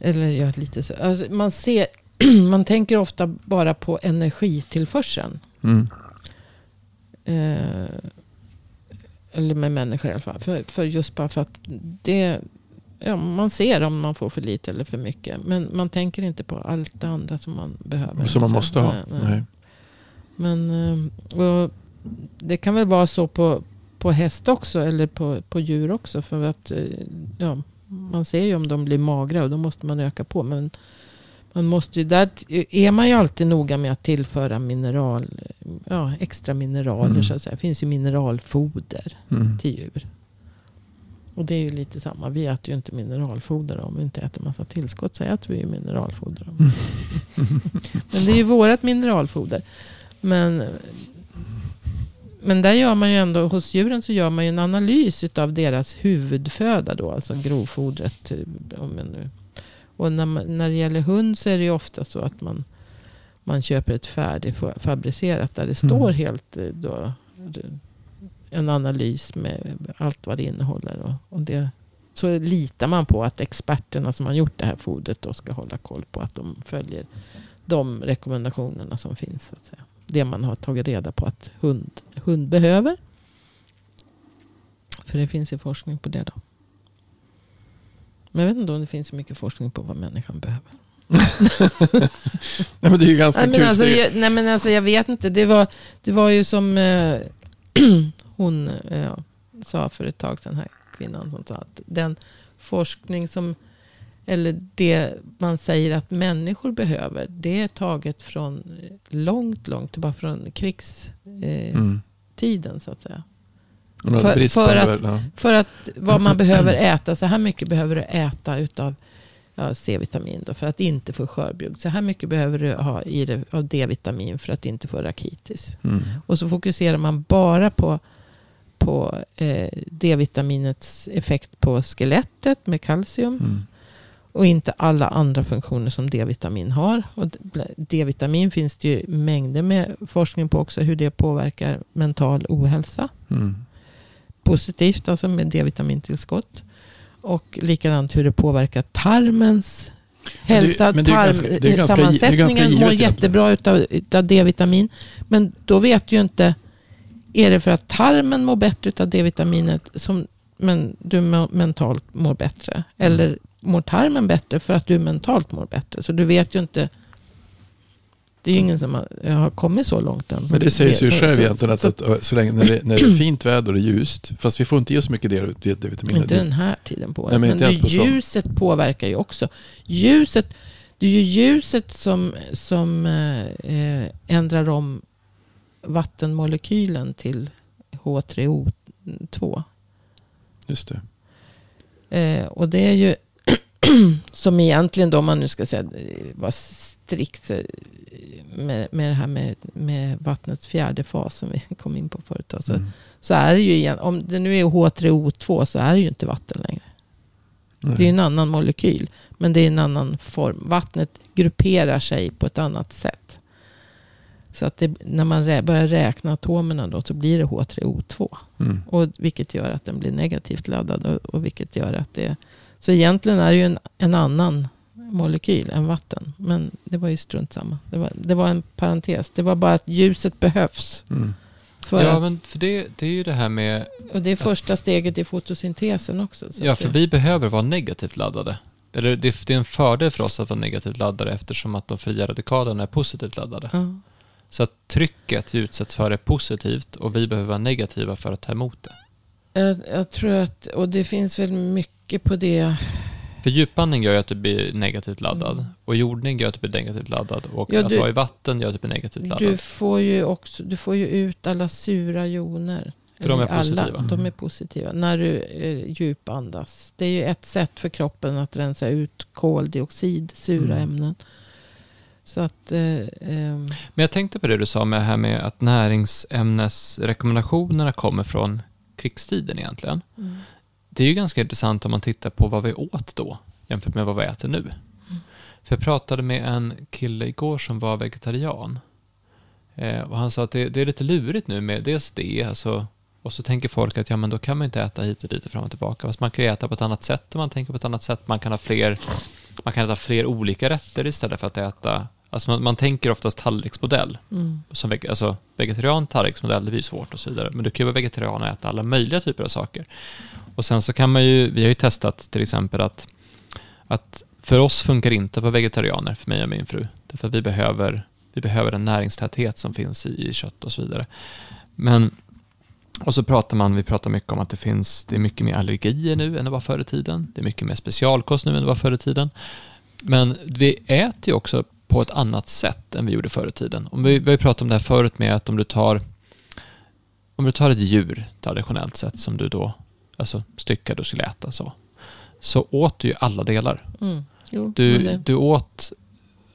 S2: eller ja, lite så, alltså, man ser, <clears throat> man tänker ofta bara på energitillförseln.
S3: Mm.
S2: Eh, eller med människor i alla fall. För, för just bara för att det, ja, man ser om man får för lite eller för mycket. Men man tänker inte på allt det andra som man behöver.
S3: Som man måste ha.
S2: nej, nej.
S3: Nej.
S2: Men eh, och det kan väl vara så på, på häst också. Eller på, på djur också. För att eh, ja, man ser ju om de blir magra och då måste man öka på. Men man måste ju, där är man ju alltid noga med att tillföra mineral, ja, extra mineraler.
S3: Mm.
S2: Så att säga. Det finns ju mineralfoder
S3: Mm.
S2: till djur. Och det är ju lite samma. Vi äter ju inte mineralfoder om vi inte äter massa tillskott. Så äter vi ju mineralfoder. Om. <laughs> Men det är ju vårat mineralfoder. Men, men där gör man ju ändå, hos djuren så gör man ju en analys av deras huvudföda då. Alltså grovfodret. Om jag nu. Och när, man, när det gäller hund så är det ju ofta så att man, man köper ett färdigfabricerat. Där det
S3: Mm.
S2: står helt eh, då, en analys med allt vad det innehåller. Och, och det, så litar man på att experterna som har gjort det här fodret då ska hålla koll på att de följer de rekommendationerna som finns. Så att säga. Det man har tagit reda på att hund, hund behöver. För det finns ju forskning på det då. Men jag vet inte om det finns så mycket forskning på vad människan behöver. <laughs>
S3: Nej, men det är ju ganska
S2: Nej men,
S3: kul.
S2: alltså, jag, nej men alltså jag vet inte. Det var, det var ju som eh, <clears throat> hon eh, sa för ett tag sedan, här kvinnan som sa att den forskning som, eller det man säger att människor behöver, det är taget från långt, långt tillbaka från krigstiden eh,
S3: Mm.
S2: så att säga. För- för att-
S3: väl, ja.
S2: För att vad man behöver äta, så här mycket behöver du äta utav ja, C-vitamin då, för att inte få skörbjugg. Så här mycket behöver du ha i det av D-vitamin för att inte få rakitis.
S3: Mm.
S2: Och så fokuserar man bara på, på eh, D-vitaminets effekt på skelettet med kalcium.
S3: Mm.
S2: Och inte alla andra funktioner som D-vitamin har. Och D-vitamin finns det ju mängder med forskning på också. Hur det påverkar mental ohälsa
S3: Mm.
S2: positivt, alltså med D-vitamintillskott. Och likadant hur det påverkar tarmens hälsa. Tarmsammansättningen mår jättebra utav, utav D-vitamin. Men då vet du ju inte, är det för att tarmen mår bättre utav D-vitaminet som men du mentalt mår bättre? Eller mår tarmen bättre för att du mentalt mår bättre? Så du vet ju inte. Det är ju ingen som har, har kommit så långt än.
S3: Men det sägs ju
S2: Så-
S3: själv
S2: så-
S3: egentligen att,
S2: så-
S3: att så länge när det, när det är <clears throat> fint väder och ljust, fast vi får inte i oss mycket D-vitamin.
S2: Inte den här tiden på året.
S3: Men
S2: men
S3: på
S2: ljuset påverkar ju också. Ljuset, det är ju ljuset som, som eh, ändrar om vattenmolekylen till H3O2.
S3: Just det.
S2: Eh, och det är ju <clears throat> som egentligen då, om man nu ska säga, eh, vara strikt eh, med, med det här med, med vattnets fjärde fas som vi <laughs> kom in på förut. då. Så,
S3: Mm.
S2: så är det ju igen, om det nu är H3O2 så är det ju inte vatten längre.
S3: Nej.
S2: Det är en annan molekyl. Men det är en annan form. Vattnet grupperar sig på ett annat sätt. Så att det, när man rä, börjar räkna atomerna då så blir det H3O2.
S3: Mm.
S2: Och vilket gör att den blir negativt laddad. Och, och vilket gör att det... Så egentligen är det ju en, en annan molekyl än vatten. Men det var ju strunt samma. Det var, det var en parentes. Det var bara att ljuset behövs.
S3: Mm.
S2: För
S1: ja,
S2: att,
S1: men för det, det är ju det här med...
S2: och det är första steget i fotosyntesen också. Så
S1: Ja,
S2: att
S1: för
S2: det,
S1: vi behöver vara negativt laddade. Eller det, det är en fördel för oss att vara negativt laddade eftersom att de fria radikalerna är positivt laddade.
S2: ja.
S1: Så att trycket vi utsätts för är positivt och vi behöver vara negativa för att ta emot det.
S2: Jag, jag tror att, och det finns väl mycket på det.
S1: För djupandning gör ju att du blir negativt laddad.
S2: Mm.
S1: Och jordning gör att du blir negativt laddad. Och
S2: Ja,
S1: att
S2: du-
S1: vara i vatten gör att du blir negativt laddad.
S2: Du får ju också, du får ju ut alla sura joner.
S1: För de är
S2: I alla,
S1: positiva.
S2: De är
S3: Mm.
S2: positiva. När du eh, djupandas. Det är ju ett sätt för kroppen att rensa ut koldioxid, sura
S3: Mm.
S2: ämnen. Så att... Eh, ehm,
S1: Men jag tänkte på det du sa med här med att näringsämnesrekommendationerna kommer från krigstiden egentligen.
S2: mm.
S1: Det är ju ganska intressant om man tittar på vad vi åt då jämfört med vad vi äter nu. För jag pratade med en kille igår som var vegetarian. Eh, och han sa att det, det är lite lurigt nu med dels det, alltså, och så tänker folk att ja men då kan man inte äta hit och dit och fram och tillbaka. Fast man kan ju äta på ett annat sätt om man tänker på ett annat sätt. Man kan ha fler, man kan äta fler olika rätter istället för att äta, alltså man, man tänker oftast tallriksmodell.
S2: Mm.
S1: Som veg- alltså, vegetarian tallriksmodell, det blir svårt och så vidare. Men du kan ju vara vegetarian och äta alla möjliga typer av saker. Och sen så kan man ju, vi har ju testat till exempel att, att för oss funkar det inte på vegetarianer, för mig och min fru. Därför att vi behöver, vi behöver en näringstäthet som finns i, i kött och så vidare. Men, och så pratar man, vi pratar mycket om att det finns, det är mycket mer allergier nu än det var förr i tiden. Det är mycket mer specialkost nu än det var förr i tiden. Men vi äter ju också på ett annat sätt än vi gjorde förr i tiden. Om vi, vi har pratat om det här förut med att om du tar om du tar ett djur traditionellt sett som du då alltså styckade och skulle äta så. Så åt du ju alla delar.
S2: Mm. Jo,
S1: Du,
S2: det,
S1: du åt,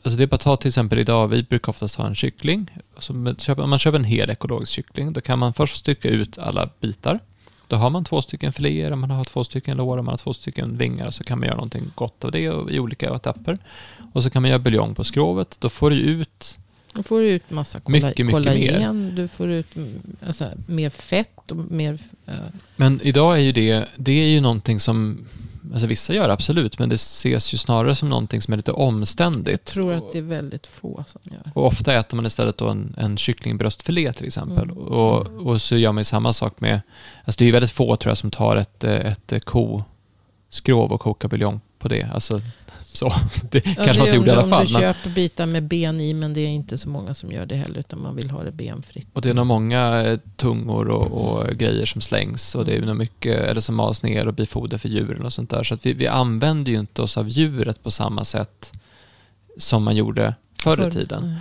S1: alltså det är bara att ta till exempel idag, vi brukar oftast ha en kyckling. Så med- köper- om man köper en hel ekologisk kyckling, då kan man först stycka ut alla bitar. Då har man två stycken filéer, man har två stycken lår, man har två stycken vingar, så kan man göra någonting gott av det och- i olika etapper. Och så kan man göra buljong på skrovet, då får du ut
S2: då får du ut massa kolla,
S1: Mycket, mycket
S2: kollagen. Du får ut mm, alltså, mer fett och mer... eh,
S1: Men idag är ju det, det är ju någonting som, alltså vissa gör absolut, men det ses ju snarare som någonting som är lite
S2: jag
S1: omständigt.
S2: tror att det är väldigt få som gör.
S1: Och ofta äter man istället då en, en kycklingbröstfilé till exempel.
S2: Mm.
S1: Och, och så gör man ju samma sak med, alltså det är ju väldigt få tror jag som tar ett, eh, ett eh, koskrov och kokar buljong på det. Alltså så, <laughs> det
S2: Ja,
S1: kanske
S2: det
S1: man inte gjorde i
S2: om,
S1: alla
S2: om
S1: fall.
S2: du
S1: Men,
S2: köper bitar med ben i, men det är inte så många som gör det heller, utan man vill ha det benfritt.
S1: och det är nog många eh, tungor och, och grejer som slängs och det är nog mycket, eller som mals ner och blir foder för djuren och sånt där. Så att vi, vi använder ju inte oss av djuret på samma sätt som man gjorde förr i tiden.
S2: Mm.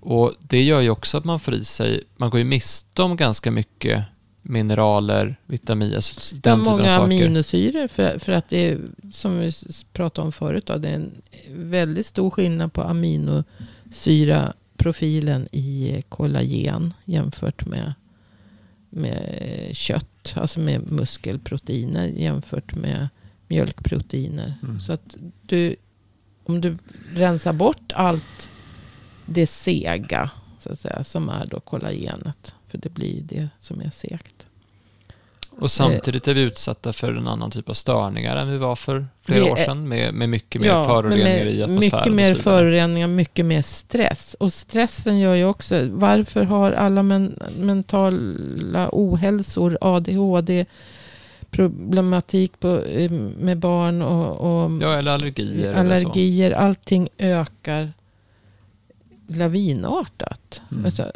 S1: Och det gör ju också att man får i sig, man går ju miste om ganska mycket mineraler, vitaminer, alltså den typen av
S2: många
S1: saker.
S2: aminosyror, för, för att det är, som vi pratade om förut, då, det är en väldigt stor skillnad på aminosyraprofilen i kollagen jämfört med, med kött, alltså med muskelproteiner jämfört med mjölkproteiner.
S3: Mm.
S2: Så att du, om du rensar bort allt det sega, så att säga, som är då kollagenet, för det blir det som är segt.
S1: Och samtidigt är vi utsatta för en annan typ av störningar än vi var för flera
S2: Vi
S1: år
S2: är-
S1: sedan med, med mycket mer
S2: men
S1: föroreningar i atmosfären.
S2: Mycket mer föroreningar, mycket mer stress. Och stressen gör ju också, varför har alla men, mentala ohälsor, ADHD, problematik på, eh, med barn och, och
S1: Ja, eller allergier. Eller
S2: allergier, allting ökar lavinartat.
S3: Mm.
S2: Alltså,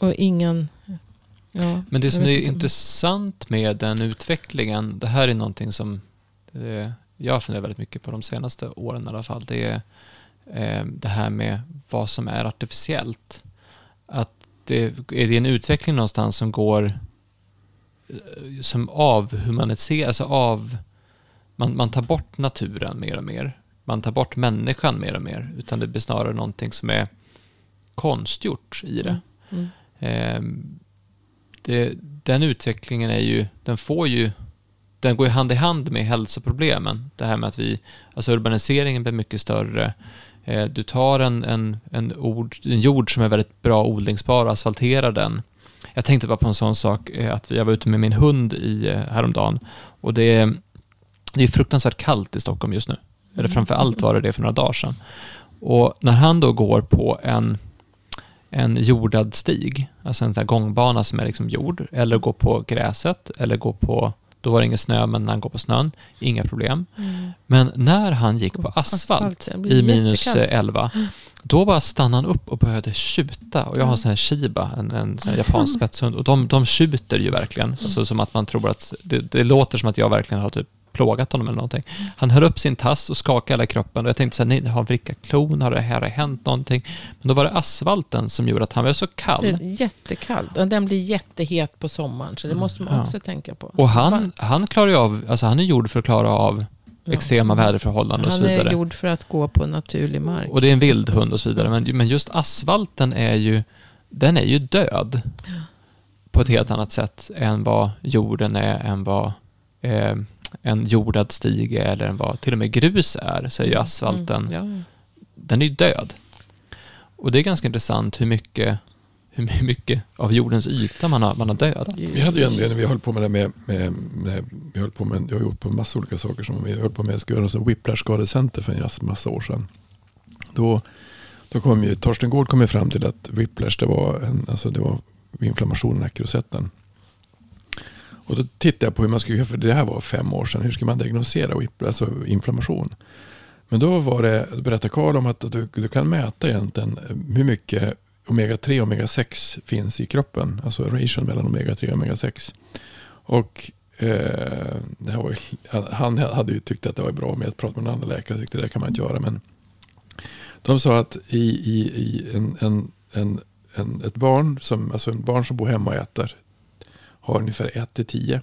S2: och ingen... Ja,
S1: Men det som är intressant med den utvecklingen, det här är någonting som eh, jag funderar väldigt mycket på de senaste åren i alla fall, det är eh, det här med vad som är artificiellt. Att det är det en utveckling någonstans som går eh, som avhumaniserar, alltså av man, man tar bort naturen mer och mer. Man tar bort människan mer och mer, utan det blir snarare någonting som är konstgjort i det.
S2: Mm.
S1: Ehm, det, den utvecklingen är ju, den får ju den går ju hand i hand med hälsoproblemen. Det här med att vi, alltså urbaniseringen blir mycket större. Eh, du tar en, en, en, ord, en jord som är väldigt bra odlingsbar och asfalterar den. Jag tänkte bara på en sån sak, eh, att jag var ute med min hund i, eh, häromdagen och det är, det är fruktansvärt kallt i Stockholm just nu. Eller framför allt var det det för några dagar sedan. Och när han då går på en, en jordad stig, alltså en sån här gångbana som är liksom jord, eller går på gräset, eller går på, då var det ingen snö, men när han går på snön, inga problem.
S2: Mm.
S1: Men när han gick på asfalt,
S2: Asfalt,
S1: i minus
S2: jättekallt.
S1: eh, 11, då bara stannade han upp och började tjuta. Och jag har en sån här Shiba, en, en sån här japansk spetshund, och de, de tjuter ju verkligen. Alltså som att man tror att, det, det låter som att jag verkligen har typ plågat honom eller någonting. Han höll upp sin tass och skakade hela kroppen och jag tänkte så här, nej, har han vrickat klon? Har det här hänt någonting? Men då var det asfalten som gjorde att han var så kall.
S2: Det är jättekallt. Och den blir jättehet på sommaren. Så det måste man
S1: Ja.
S2: också tänka på.
S1: Och han, han klarar ju av, alltså han är gjord för att klara av
S2: Ja.
S1: extrema väderförhållanden och så
S2: Han
S1: vidare.
S2: är gjord för att gå på naturlig mark.
S1: Och det är en vild hund och så vidare. Men, men just asfalten är ju, den är ju död. På ett helt annat sätt än vad jorden är, än vad eh, en jordad stig är, eller än vad till och med grus är, så är ju asfalten,
S2: Mm, ja.
S1: den är ju död. Och det är ganska intressant hur mycket, hur mycket av jordens yta man har, man har dödat.
S3: Vi hade ju en när vi höll på med det med, med, med vi höll på med, jag har gjort på massa olika saker som vi höll på med, jag skulle göra en whiplash-skadecenter för en massa år sedan. Då, då kom ju, Torsten Gård kom ju fram till att whiplash det var, en, alltså det var inflammation i nackrosetten. Och då tittade jag på hur man skulle göra, för det här var fem år sedan, hur ska man diagnosera alltså inflammation? Men då var det, berättade Karl om att du, du kan mäta egentligen hur mycket omega-3 och omega-6 finns i kroppen. Alltså ration mellan omega-3 och omega-6. Och eh, det här var, han hade ju tyckt att det var bra med att prata med en annan läkare. Tyckte det kan man inte göra. Men de sa att i, i, i en, en, en, en, ett barn som, alltså en barn som bor hemma och äter har ungefär 1 till 10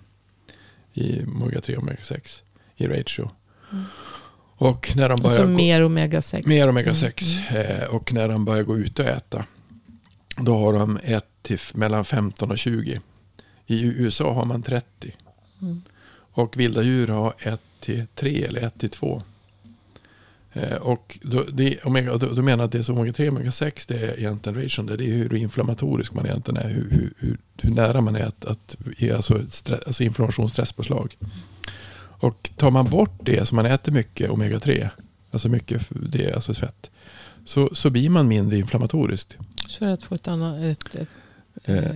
S3: i omega-3 och omega-6 i ratio.
S2: Mm.
S3: Och när de börjar
S2: Alltså mer omega-6.
S3: Mer omega-6.
S2: Mm.
S3: Eh, och när de börjar gå ut och äta. Då har de ett till f- mellan 15 och 20. I USA har man 30.
S2: Mm.
S3: Och vilda djur har 1 till 3 eller 1 till 2. Eh, och då, det, omega, då, då menar att det som omega-3 och omega-6 det är egentligen ration. Det är hur inflammatorisk man egentligen är. Hur, hur, hur, nära man är att, att alltså, stre, alltså inflammation, stresspåslag. Och tar man bort det som man äter mycket omega-3, alltså mycket det, alltså fett, så, så blir man mindre inflammatoriskt.
S2: Så att få ett, annat, ett, ett,
S3: Eh.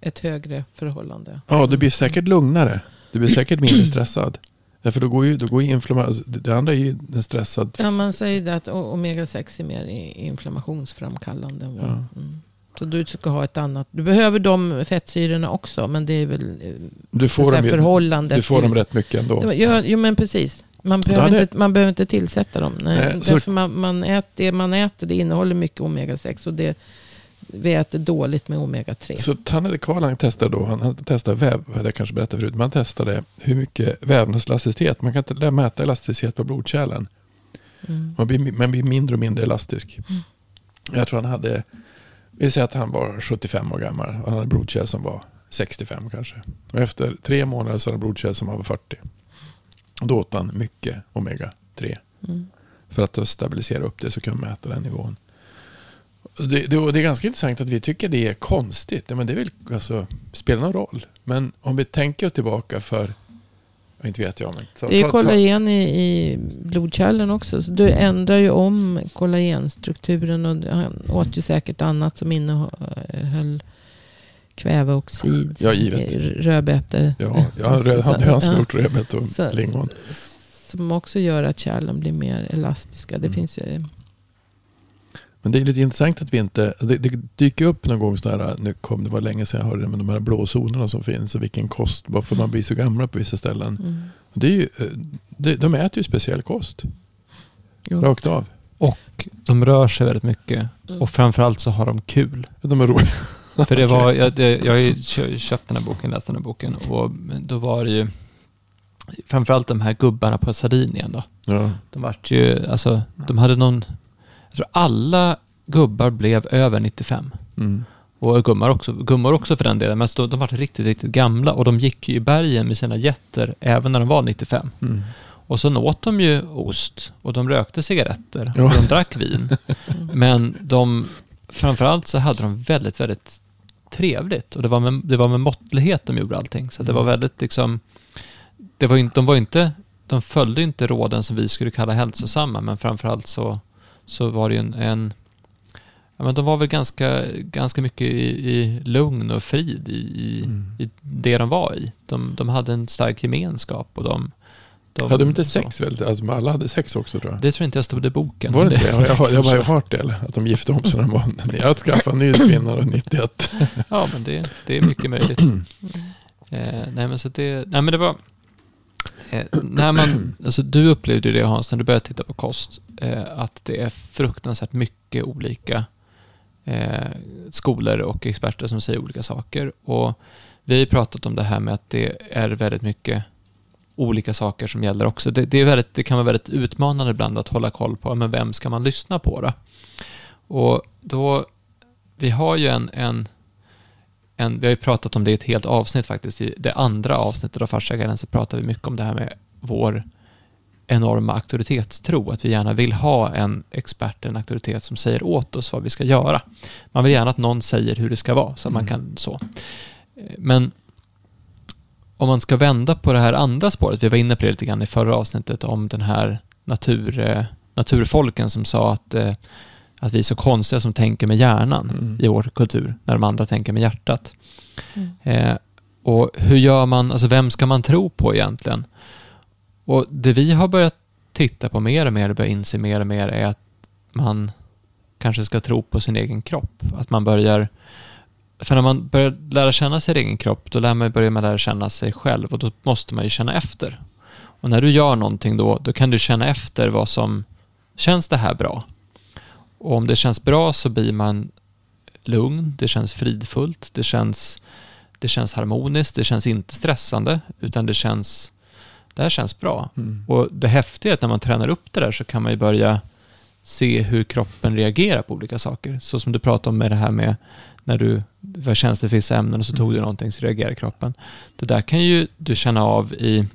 S2: ett högre förhållande.
S3: Ja, du blir säkert lugnare. Du blir säkert mindre <clears throat> stressad. Därför då går ju, då går ju inflammation, alltså det andra är ju en stressad.
S2: Ja, man säger det att o- omega-6 är mer inflammationsframkallande.
S3: Ja.
S2: Mm. Så du ska ha ett annat. Du behöver de fettsyrorna också. Men det är väl
S3: Du
S2: så
S3: får, dem,
S2: förhållandet.
S3: du får
S2: till-
S3: dem rätt mycket ändå.
S2: Ja, jo, men precis. Man behöver,
S3: hade-
S2: inte, man behöver inte tillsätta dem. Nej,
S3: Nej, så-
S2: därför man, man äter, det man äter det innehåller mycket omega-6. Och det, vi äter dåligt med omega-3.
S3: Så han hade Karl han testade då, han, han testade väv, hade jag kanske berättat förut, men han testade hur mycket vävnadselasticitet, man kan inte mäta elasticitet på blodkärlen.
S2: Mm.
S3: Man blir, man blir mindre och mindre elastisk.
S2: Mm.
S3: Jag tror han hade, vi säger att han var 75 år gammal och han hade blodkärl som var 65 kanske. Och efter tre månader så hade han blodkärl som var 40. Och då åt han mycket omega-3
S2: Mm.
S3: för att stabilisera upp det så kan man mäta den nivån. Det, det, det är ganska intressant att vi tycker det är konstigt. Men det vill alltså, spelar någon roll. Men om vi tänker tillbaka för, inte vet jag, men ta,
S2: Det är
S3: ta- ta-
S2: kollagen i, i blodkärlen också. Så du ändrar ju om kollagenstrukturen. Och han åt ju säkert annat som innehöll kväveoxid.
S3: Ja, givet.
S2: eh, Rödbetor.
S3: Ja, jag har
S2: Så-
S3: redan, han som
S2: ja.
S3: gjort rödbet och lingon.
S2: Som också gör att kärlen blir mer elastiska. Det
S3: Mm.
S2: finns ju...
S3: Men det är lite intressant att vi inte, det, det dyker upp någon gång sådana här, nu kom det var länge sedan jag hörde det, men de här blåzonerna som finns och vilken kost, varför man blir så gamla på vissa ställen.
S2: Mm.
S3: Det är ju, eh, det, de äter ju speciell kost,
S2: Jo.
S3: rakt av.
S1: Och de rör sig väldigt mycket.
S2: Mm.
S1: Och framförallt så har de kul.
S3: De är roliga. <laughs>
S1: För det var, <laughs> jag, det, jag har ju kö- köpt den här boken, läst den här boken och då var det ju framförallt de här gubbarna på Sardinien då.
S3: Ja.
S1: De vart ju, alltså, de hade någon, jag tror alla gubbar blev över 95.
S3: Mm.
S1: Och gummor också, gummor också för den delen, men de var riktigt, riktigt gamla och de gick ju i bergen med sina jätter även när de var 95.
S3: Mm.
S1: Och så åt de ju ost och de rökte cigaretter
S3: Ja.
S1: och de drack vin. <laughs> Men de, framförallt så hade de väldigt, väldigt trevligt. Och det var med, det var med måttlighet de gjorde allting. Så det var väldigt liksom, det var inte- de var inte, de följde inte råden som vi skulle kalla hälsosamma, men framförallt så, så var det ju en, en ja, men de var väl ganska, ganska mycket i, i lugn och frid i, i,
S3: Mm.
S1: i det de var i. De, de hade en stark gemenskap och de... de
S3: Hade de inte
S1: så.
S3: sex väl? Alltså, alla hade sex också tror jag.
S1: Det tror jag inte jag stod i boken.
S3: Var det inte det? Jag, jag, har- jag har hört det. Eller? Att de gifte om sig när de var... Jag har skaffat en ny kvinna och <laughs> 91.
S1: Ja, men det, det är mycket möjligt. <clears throat> Eh, nej, men så det, nej, men det var... Eh, när man, <clears throat> alltså du upplevde det Hans, när du började titta på kost, eh, att det är fruktansvärt mycket olika eh, skolor och experter som säger olika saker. Och vi har ju pratat om det här med att det är väldigt mycket olika saker som gäller också. Det, det, är väldigt, det kan vara väldigt utmanande ibland att hålla koll på, men vem ska man lyssna på då? Och då, vi har ju en, en en, vi har ju pratat om det i ett helt avsnitt faktiskt. I det andra avsnittet av Farsägaren så pratar vi mycket om det här med vår enorma auktoritetstro. Att vi gärna vill ha en expert, en auktoritet som säger åt oss vad vi ska göra. Man vill gärna att någon säger hur det ska vara, så att man
S3: Mm.
S1: kan så. Men om man ska vända på det här andra spåret, vi var inne på det lite grann i förra avsnittet om den här natur, eh, naturfolken som sa att, eh, att vi är så konstiga som tänker med hjärnan
S3: Mm.
S1: i vår kultur, när de andra tänker med hjärtat.
S2: Mm.
S1: Eh, och hur gör man, alltså vem ska man tro på egentligen? Och det vi har börjat titta på mer och mer och börjat inse mer och mer är att man kanske ska tro på sin egen kropp. Att man börjar, för när man börjar lära känna sin egen kropp, då lär man, börjar man lära känna sig själv och då måste man ju känna efter. Och när du gör någonting då, då kan du känna efter vad som, känns det här bra? Och om det känns bra så blir man lugn, det känns fridfullt, det känns, det känns harmoniskt, det känns inte stressande, utan det känns, det här känns bra.
S3: Mm.
S1: Och det häftiga är att när man tränar upp det där så kan man ju börja se hur kroppen reagerar på olika saker. Så som du pratade om med det här med när du var känslig för vissa ämnen och så tog du någonting så reagerar kroppen. Det där kan ju du känna av i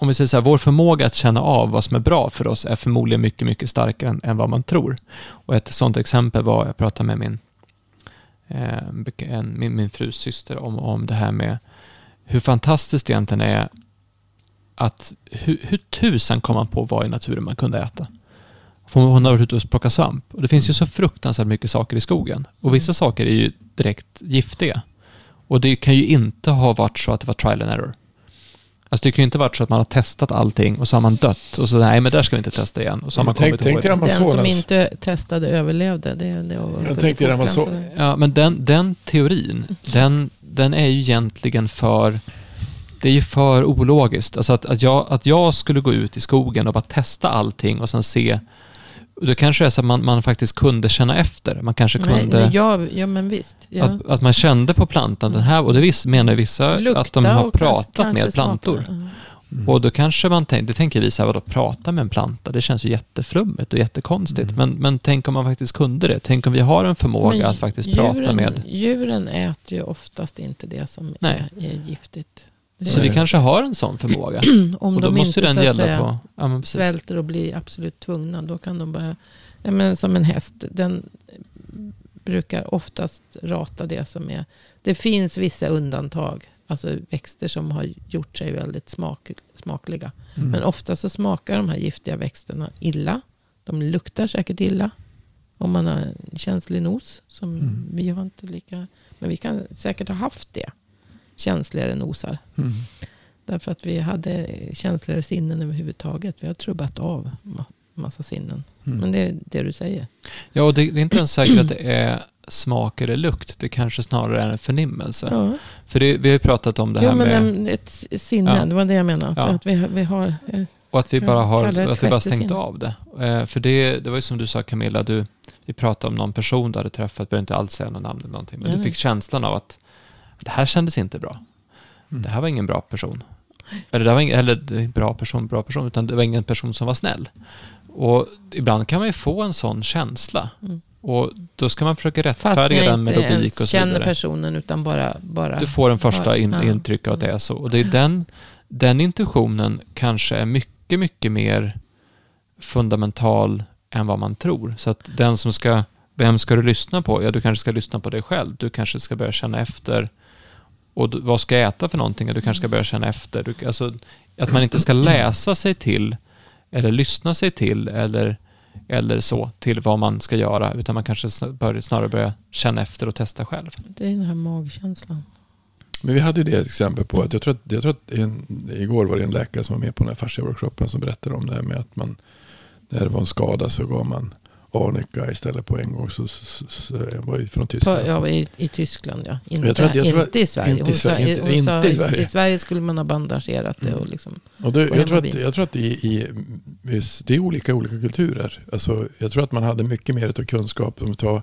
S1: om vi säger så här, vår förmåga att känna av vad som är bra för oss är förmodligen mycket, mycket starkare än, än vad man tror. Och ett sådant exempel var, jag pratade med min, eh, en, min, min frus syster om, om det här med hur fantastiskt det egentligen är att hur, hur tusan kom man på vad i naturen man kunde äta? För hon har varit ute och plockat svamp. Och det finns ju så fruktansvärt mycket saker i skogen. Och vissa saker är ju direkt giftiga. Och det kan ju inte ha varit så att det var trial and error. Alltså det kan ju inte varit så att man har testat allting och så har man dött och så nej men där ska vi inte testa igen. Och så har man
S3: Tänk-
S1: kommit
S3: tänk
S2: Den som
S3: Amazonas.
S2: inte testade överlevde. Det, det,
S3: Jag tänkte den var så-
S1: Ja, men den, den teorin, den, den är ju egentligen för... Det är ju för ologiskt. Alltså att, att, jag, att jag skulle gå ut i skogen och bara testa allting och sen se... Då kanske det är så att man, man faktiskt kunde känna efter. Man kanske kunde...
S2: nej, ja, ja, men visst. Ja.
S1: Att, att man kände på plantan, den här, och det vis, menar vissa
S2: Lukta
S1: att de har
S2: kanske-
S1: pratat
S2: kanske
S1: med plantor.
S2: smaka. Mm.
S1: Och då kanske man tänker, det tänker vi så här, vadå prata med en planta? Det känns ju jätteflummigt och jättekonstigt.
S3: Mm.
S1: Men, men tänk om man faktiskt kunde det. Tänk om vi har en förmåga
S2: Men
S1: att faktiskt prata
S2: djuren,
S1: med...
S2: Djuren äter ju oftast inte det som är, är giftigt.
S1: Så vi kanske har en sån förmåga. <clears throat>
S2: om
S1: och då
S2: de
S1: måste
S2: inte
S1: den gälla
S2: säga,
S1: på... Ja, men precis.
S2: svälter och blir absolut tvungna, då kan de börja... Ja, men som en häst, den brukar oftast rata det som är... Det finns vissa undantag, alltså växter som har gjort sig väldigt smak, smakliga.
S3: Mm.
S2: Men ofta så smakar de här giftiga växterna illa. De luktar säkert illa. Om man har en känslig nos. Som
S3: Mm.
S2: vi har inte lika... Men vi kan säkert ha haft det. Känsligare nosar.
S3: Mm.
S2: Därför att vi hade känsligare sinnen överhuvudtaget. Vi har trubbat av ma- massa sinnen.
S3: Mm.
S2: Men det är det du säger.
S1: Ja, och det, det är inte ens säkert att det är smak eller lukt. Det kanske snarare är en förnimmelse.
S2: Ja.
S1: För det, vi har ju pratat om det här
S2: Jo, men
S1: med...
S2: en, ett sinne,
S1: Ja.
S2: det var det jag menade.
S1: Ja.
S2: Att vi, vi har, eh,
S1: Och att vi bara har att vi bara stängt
S2: sinne.
S1: av det. Eh, för det, det var ju som du sa Camilla, du, vi pratade om någon person du hade träffat, behöver inte alls säga någon namn eller någonting, men
S2: Nej,
S1: du fick känslan av att det här kändes inte bra.
S3: Mm.
S1: Det här var ingen bra person. Eller, det var ingen, eller bra person, bra person, utan det var ingen person som var snäll. Och ibland kan man ju få en sån känsla.
S2: Mm.
S1: Och då ska man försöka
S2: Fast
S1: rättfärdiga den med logik och så
S2: känner
S1: vidare.
S2: personen utan bara... bara
S1: Du får en första in,
S2: Ja.
S1: intryck av att det är så. Och det är den, den intuitionen kanske är mycket, mycket mer fundamental än vad man tror. Så att den som ska, vem ska du lyssna på? Ja, du kanske ska lyssna på dig själv. Du kanske ska börja känna efter. Och vad ska jag äta för någonting? Du kanske ska börja känna efter. Du, alltså, att man inte ska läsa sig till eller lyssna sig till eller, eller så till vad man ska göra. Utan man kanske bör, snarare börja känna efter och testa själv.
S2: Det är den här magkänslan.
S3: Men vi hade ju det exempel på att jag tror att, jag tror att en, igår var det en läkare som var med på den här fascia-workshopen som berättade om det här med att man när det var en skada så gav man arnika istället på en gång. Så, så, så, jag var från
S2: På,
S3: Tyskland.
S2: ja, i, I Tyskland ja. Inte,
S3: Jag jag
S2: inte i Sverige.
S3: inte i
S2: Hon sa- hon
S3: inte-
S2: sa
S3: inte i
S2: i,
S3: Sverige.
S2: I Sverige skulle man ha bandagerat det
S3: Mm.
S2: och liksom.
S3: Och det, jag, tror att, jag tror att i, i, det är olika olika kulturer. Alltså, jag tror att man hade mycket mer av kunskap. Om vi tar,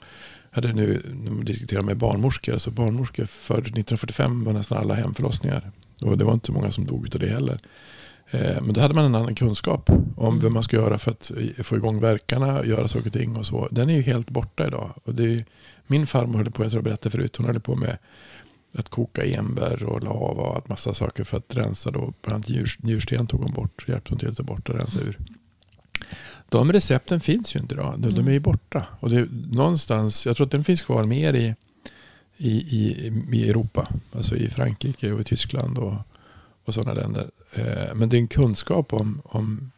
S3: hade nu, när man diskuterar med barnmorskor. Alltså barnmorskor för 1945 var nästan alla hemförlossningar. Och det var inte så många som dog av det heller. Eh, Men då hade man en annan kunskap om
S2: Mm.
S3: vad man ska göra för att få igång verkarna, göra saker och ting och så. Den är ju helt borta idag. Och det är, min farmor höll på, jag tror jag berättade förut, hon höll på med att koka enbär och lava och allt massa saker för att rensa då. Bland annat njur, njursten tog hon bort, hjälpte hon till att ta bort och rensa ur. De recepten finns ju inte idag. De, de är ju borta. Och det någonstans, jag tror att den finns kvar mer i, i, i, i Europa. Alltså i Frankrike och i Tyskland och, och sådana länder. Eh, men det är en kunskap om, om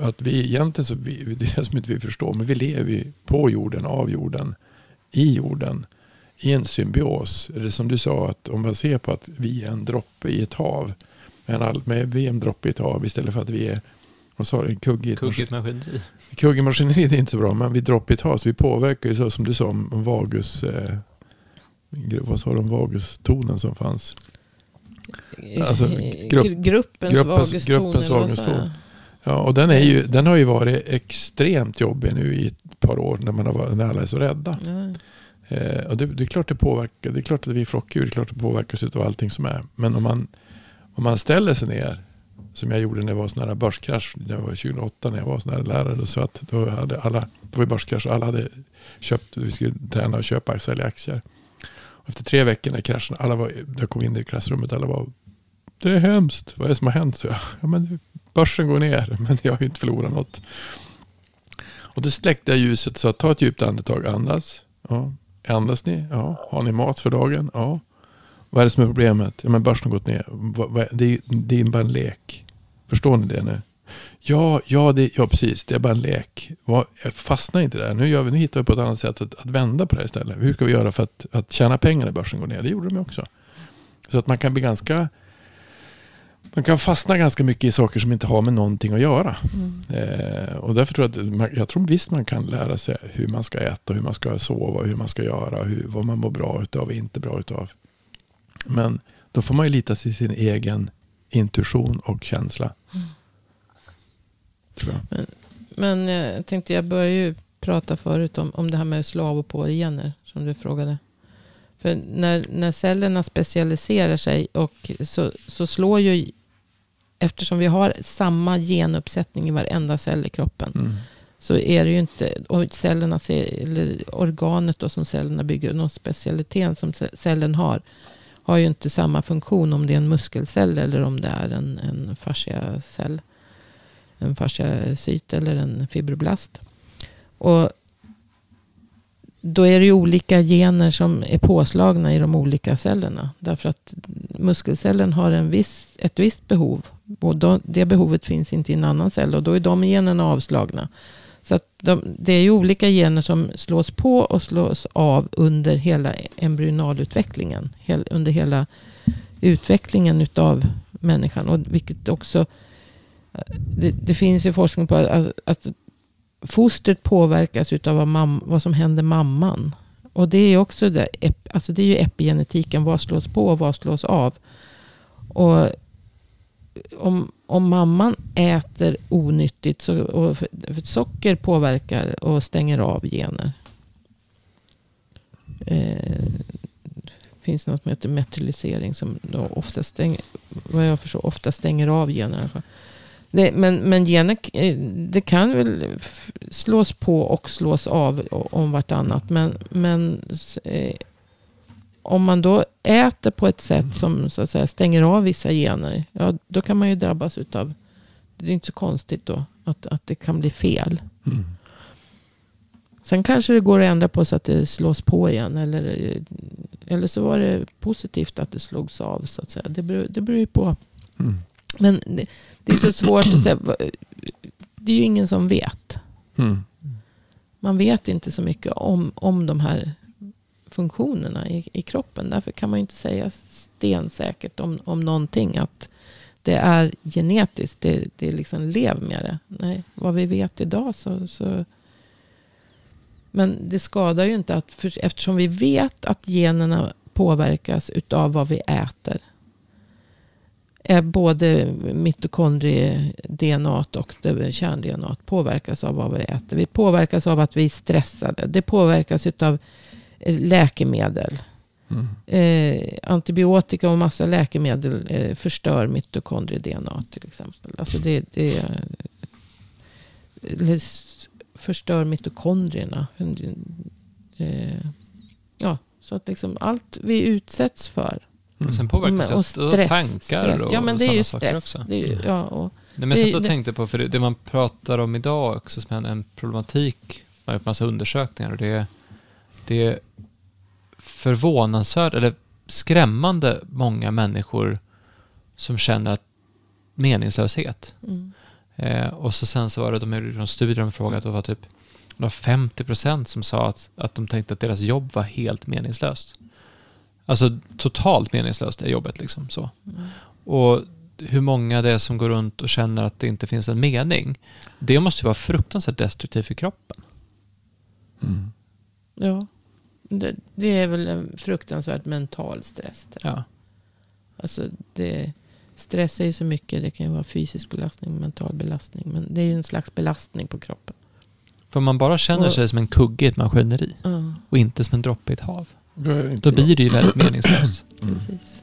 S3: att vi egentligen så, vi, det är det som inte vi förstår, men vi lever ju på jorden, av jorden, i jorden, i en symbios. Eller som du sa, att om man ser på att vi är en droppe i ett hav, en all, med vi är en droppe i ett hav istället för att vi är, vad sa du, en kugge i ett
S1: Kuggigt maskineri.
S3: Är inte så bra, men vi droppar i ett hav, så vi påverkar ju så som du sa om, vagus, eh, vad sa du om vagustonen som fanns? Alltså, grupp-
S2: Gru- gruppens,
S3: gruppens- gruppens
S2: eller vad
S3: vagus
S2: sa
S3: ton.
S2: jag?
S3: Ja, och den, är ju, den har ju varit extremt jobbig nu i ett par år när, man har varit, när alla är så rädda.
S2: Ja.
S3: Eh, och det, det är klart det påverkar. Det är klart att vi är flockdjur. Det är klart det påverkas av allting som är. Men om man, om man ställer sig ner, som jag gjorde när det var sån här börskrasch, det var 2008 när jag var sån här lärare, så att då hade alla, det var börskrasch och alla hade köpt, vi skulle träna och köpa och sälja aktier. Efter tre veckor när kraschen, alla var, jag kom in i klassrummet, alla var, det är hemskt, vad är det som har hänt? Så jag, ja men börsen går ner, <laughs> men jag har ju inte förlorat något. Och då släckte jag ljuset så att ta ett djupt andetag, andas. Ja. Andas ni? Ja. Har ni mat för dagen? Ja. Vad är det som är problemet? Ja, men börsen har gått ner. Det är, det är bara en lek. Förstår ni det nu? Ja, ja, det, ja precis. Det är bara en lek. Fastna inte där. Nu, gör vi, nu hittar vi på ett annat sätt att, att vända på det istället. Hur ska vi göra för att, att tjäna pengar när börsen går ner? Det gjorde de ju också. Så att man kan bli ganska... Man kan fastna ganska mycket i saker som inte har med någonting att göra.
S2: Mm.
S3: Eh, och därför tror jag att jag tror visst man kan lära sig hur man ska äta, hur man ska sova, hur man ska göra, hur, vad man mår bra utav och inte bra utav. Men då får man ju lita till sin egen intuition och känsla.
S2: Mm.
S3: Jag.
S2: Men eh, jag tänkte, jag började ju prata förut om, om det här med slav och pågener. Som du frågade. För när, när cellerna specialiserar sig och så, så slår ju, eftersom vi har samma genuppsättning i varenda cell i kroppen.
S3: Mm.
S2: Så är det ju inte, och cellerna, eller organet då som cellerna bygger, någon specialitet som ce- cellen har. Har ju inte samma funktion om det är en muskelcell eller om det är en, en fasciacell. En fasciacyt eller en fibroblast. Och då är det ju olika gener som är påslagna i de olika cellerna. Därför att muskelcellen har en viss, ett visst behov. Och då, det behovet finns inte i en annan cell. Och då är de generna avslagna. Så att de, det är ju olika gener som slås på och slås av under hela embryonalutvecklingen. Hel, under hela utvecklingen utav människan. Och vilket också... Det, det finns ju forskning på att, att fostret påverkas utav vad, mam, vad som händer mamman. Och det är också det, alltså det är ju epigenetiken. Vad slås på och vad slås av. Och om, om mamman äter onyttigt så, och för, för socker påverkar och stänger av gener. Eh, finns något som heter metylisering som då ofta stänger, vad jag förstår, ofta stänger av gener. Det, men, men gener, eh, det kan väl, slås på och slås av om vartannat. Men, men eh, om man då äter på ett sätt som så att säga, stänger av vissa gener. Ja, då kan man ju drabbas utav. Det är inte så konstigt då. Att, att det kan bli fel.
S3: Mm.
S2: Sen kanske det går att ändra på så att det slås på igen. Eller, eller så var det positivt att det slogs av. Så att säga. Det, beror, det beror ju på.
S3: Mm.
S2: Men det, det är så svårt att säga. Det är ju ingen som vet.
S3: Mm.
S2: Man vet inte så mycket om, om de här funktionerna i, i kroppen. Därför kan man ju inte säga stensäkert om, om någonting. Att det är genetiskt. Det, det är liksom lev med det. Nej, vad vi vet idag så, så men det skadar ju inte att, för, eftersom vi vet att generna påverkas utav vad vi äter. Är både mitokondrie-DNA och kärn-DNA påverkas av vad vi äter. Vi påverkas av att vi är stressade. Det påverkas utav läkemedel.
S3: Mm.
S2: Eh, antibiotika och massa läkemedel eh, förstör mitokondrie-DNA till exempel. Alltså det, det eller förstör mitokondrierna. Eh, ja, så att liksom allt vi utsätts för.
S3: Mm.
S1: Sen påverkas
S2: Men- och
S1: av tankar
S2: stress.
S1: och
S2: Ja, men det är ju stress.
S1: också.
S2: Det är ju, ja, och,
S1: Det mesta
S2: Det-
S1: jag
S2: det-
S1: tänkte på, för det, det man pratar om idag också som en, en problematik, man har gjort massa undersökningar och det är, det är förvånansvärt, eller skrämmande många människor som känner att meningslöshet.
S2: mm,
S1: Eh, och så sen så var det, de gjorde någon studie de frågade, det var typ det var 50 procent som sa att, att de tänkte att deras jobb var helt meningslöst. Alltså totalt meningslöst är jobbet liksom så.
S2: mm.
S1: Och hur många det är som går runt och känner att det inte finns en mening. Det måste ju vara fruktansvärt destruktivt för kroppen.
S3: Mm.
S2: ja. Det, det är väl en fruktansvärt mental stress. det.
S1: Ja.
S2: Alltså det, stress är ju så mycket. Det kan ju vara fysisk belastning, mental belastning. Men det är ju en slags belastning på kroppen.
S1: För man bara känner
S2: Och-
S1: sig som en kugge i ett maskineri
S2: Ja,
S1: och inte som en droppe i ett hav.
S3: Då,
S1: Då blir det ju väldigt <clears throat> meningslöst.
S3: Mm.
S2: precis.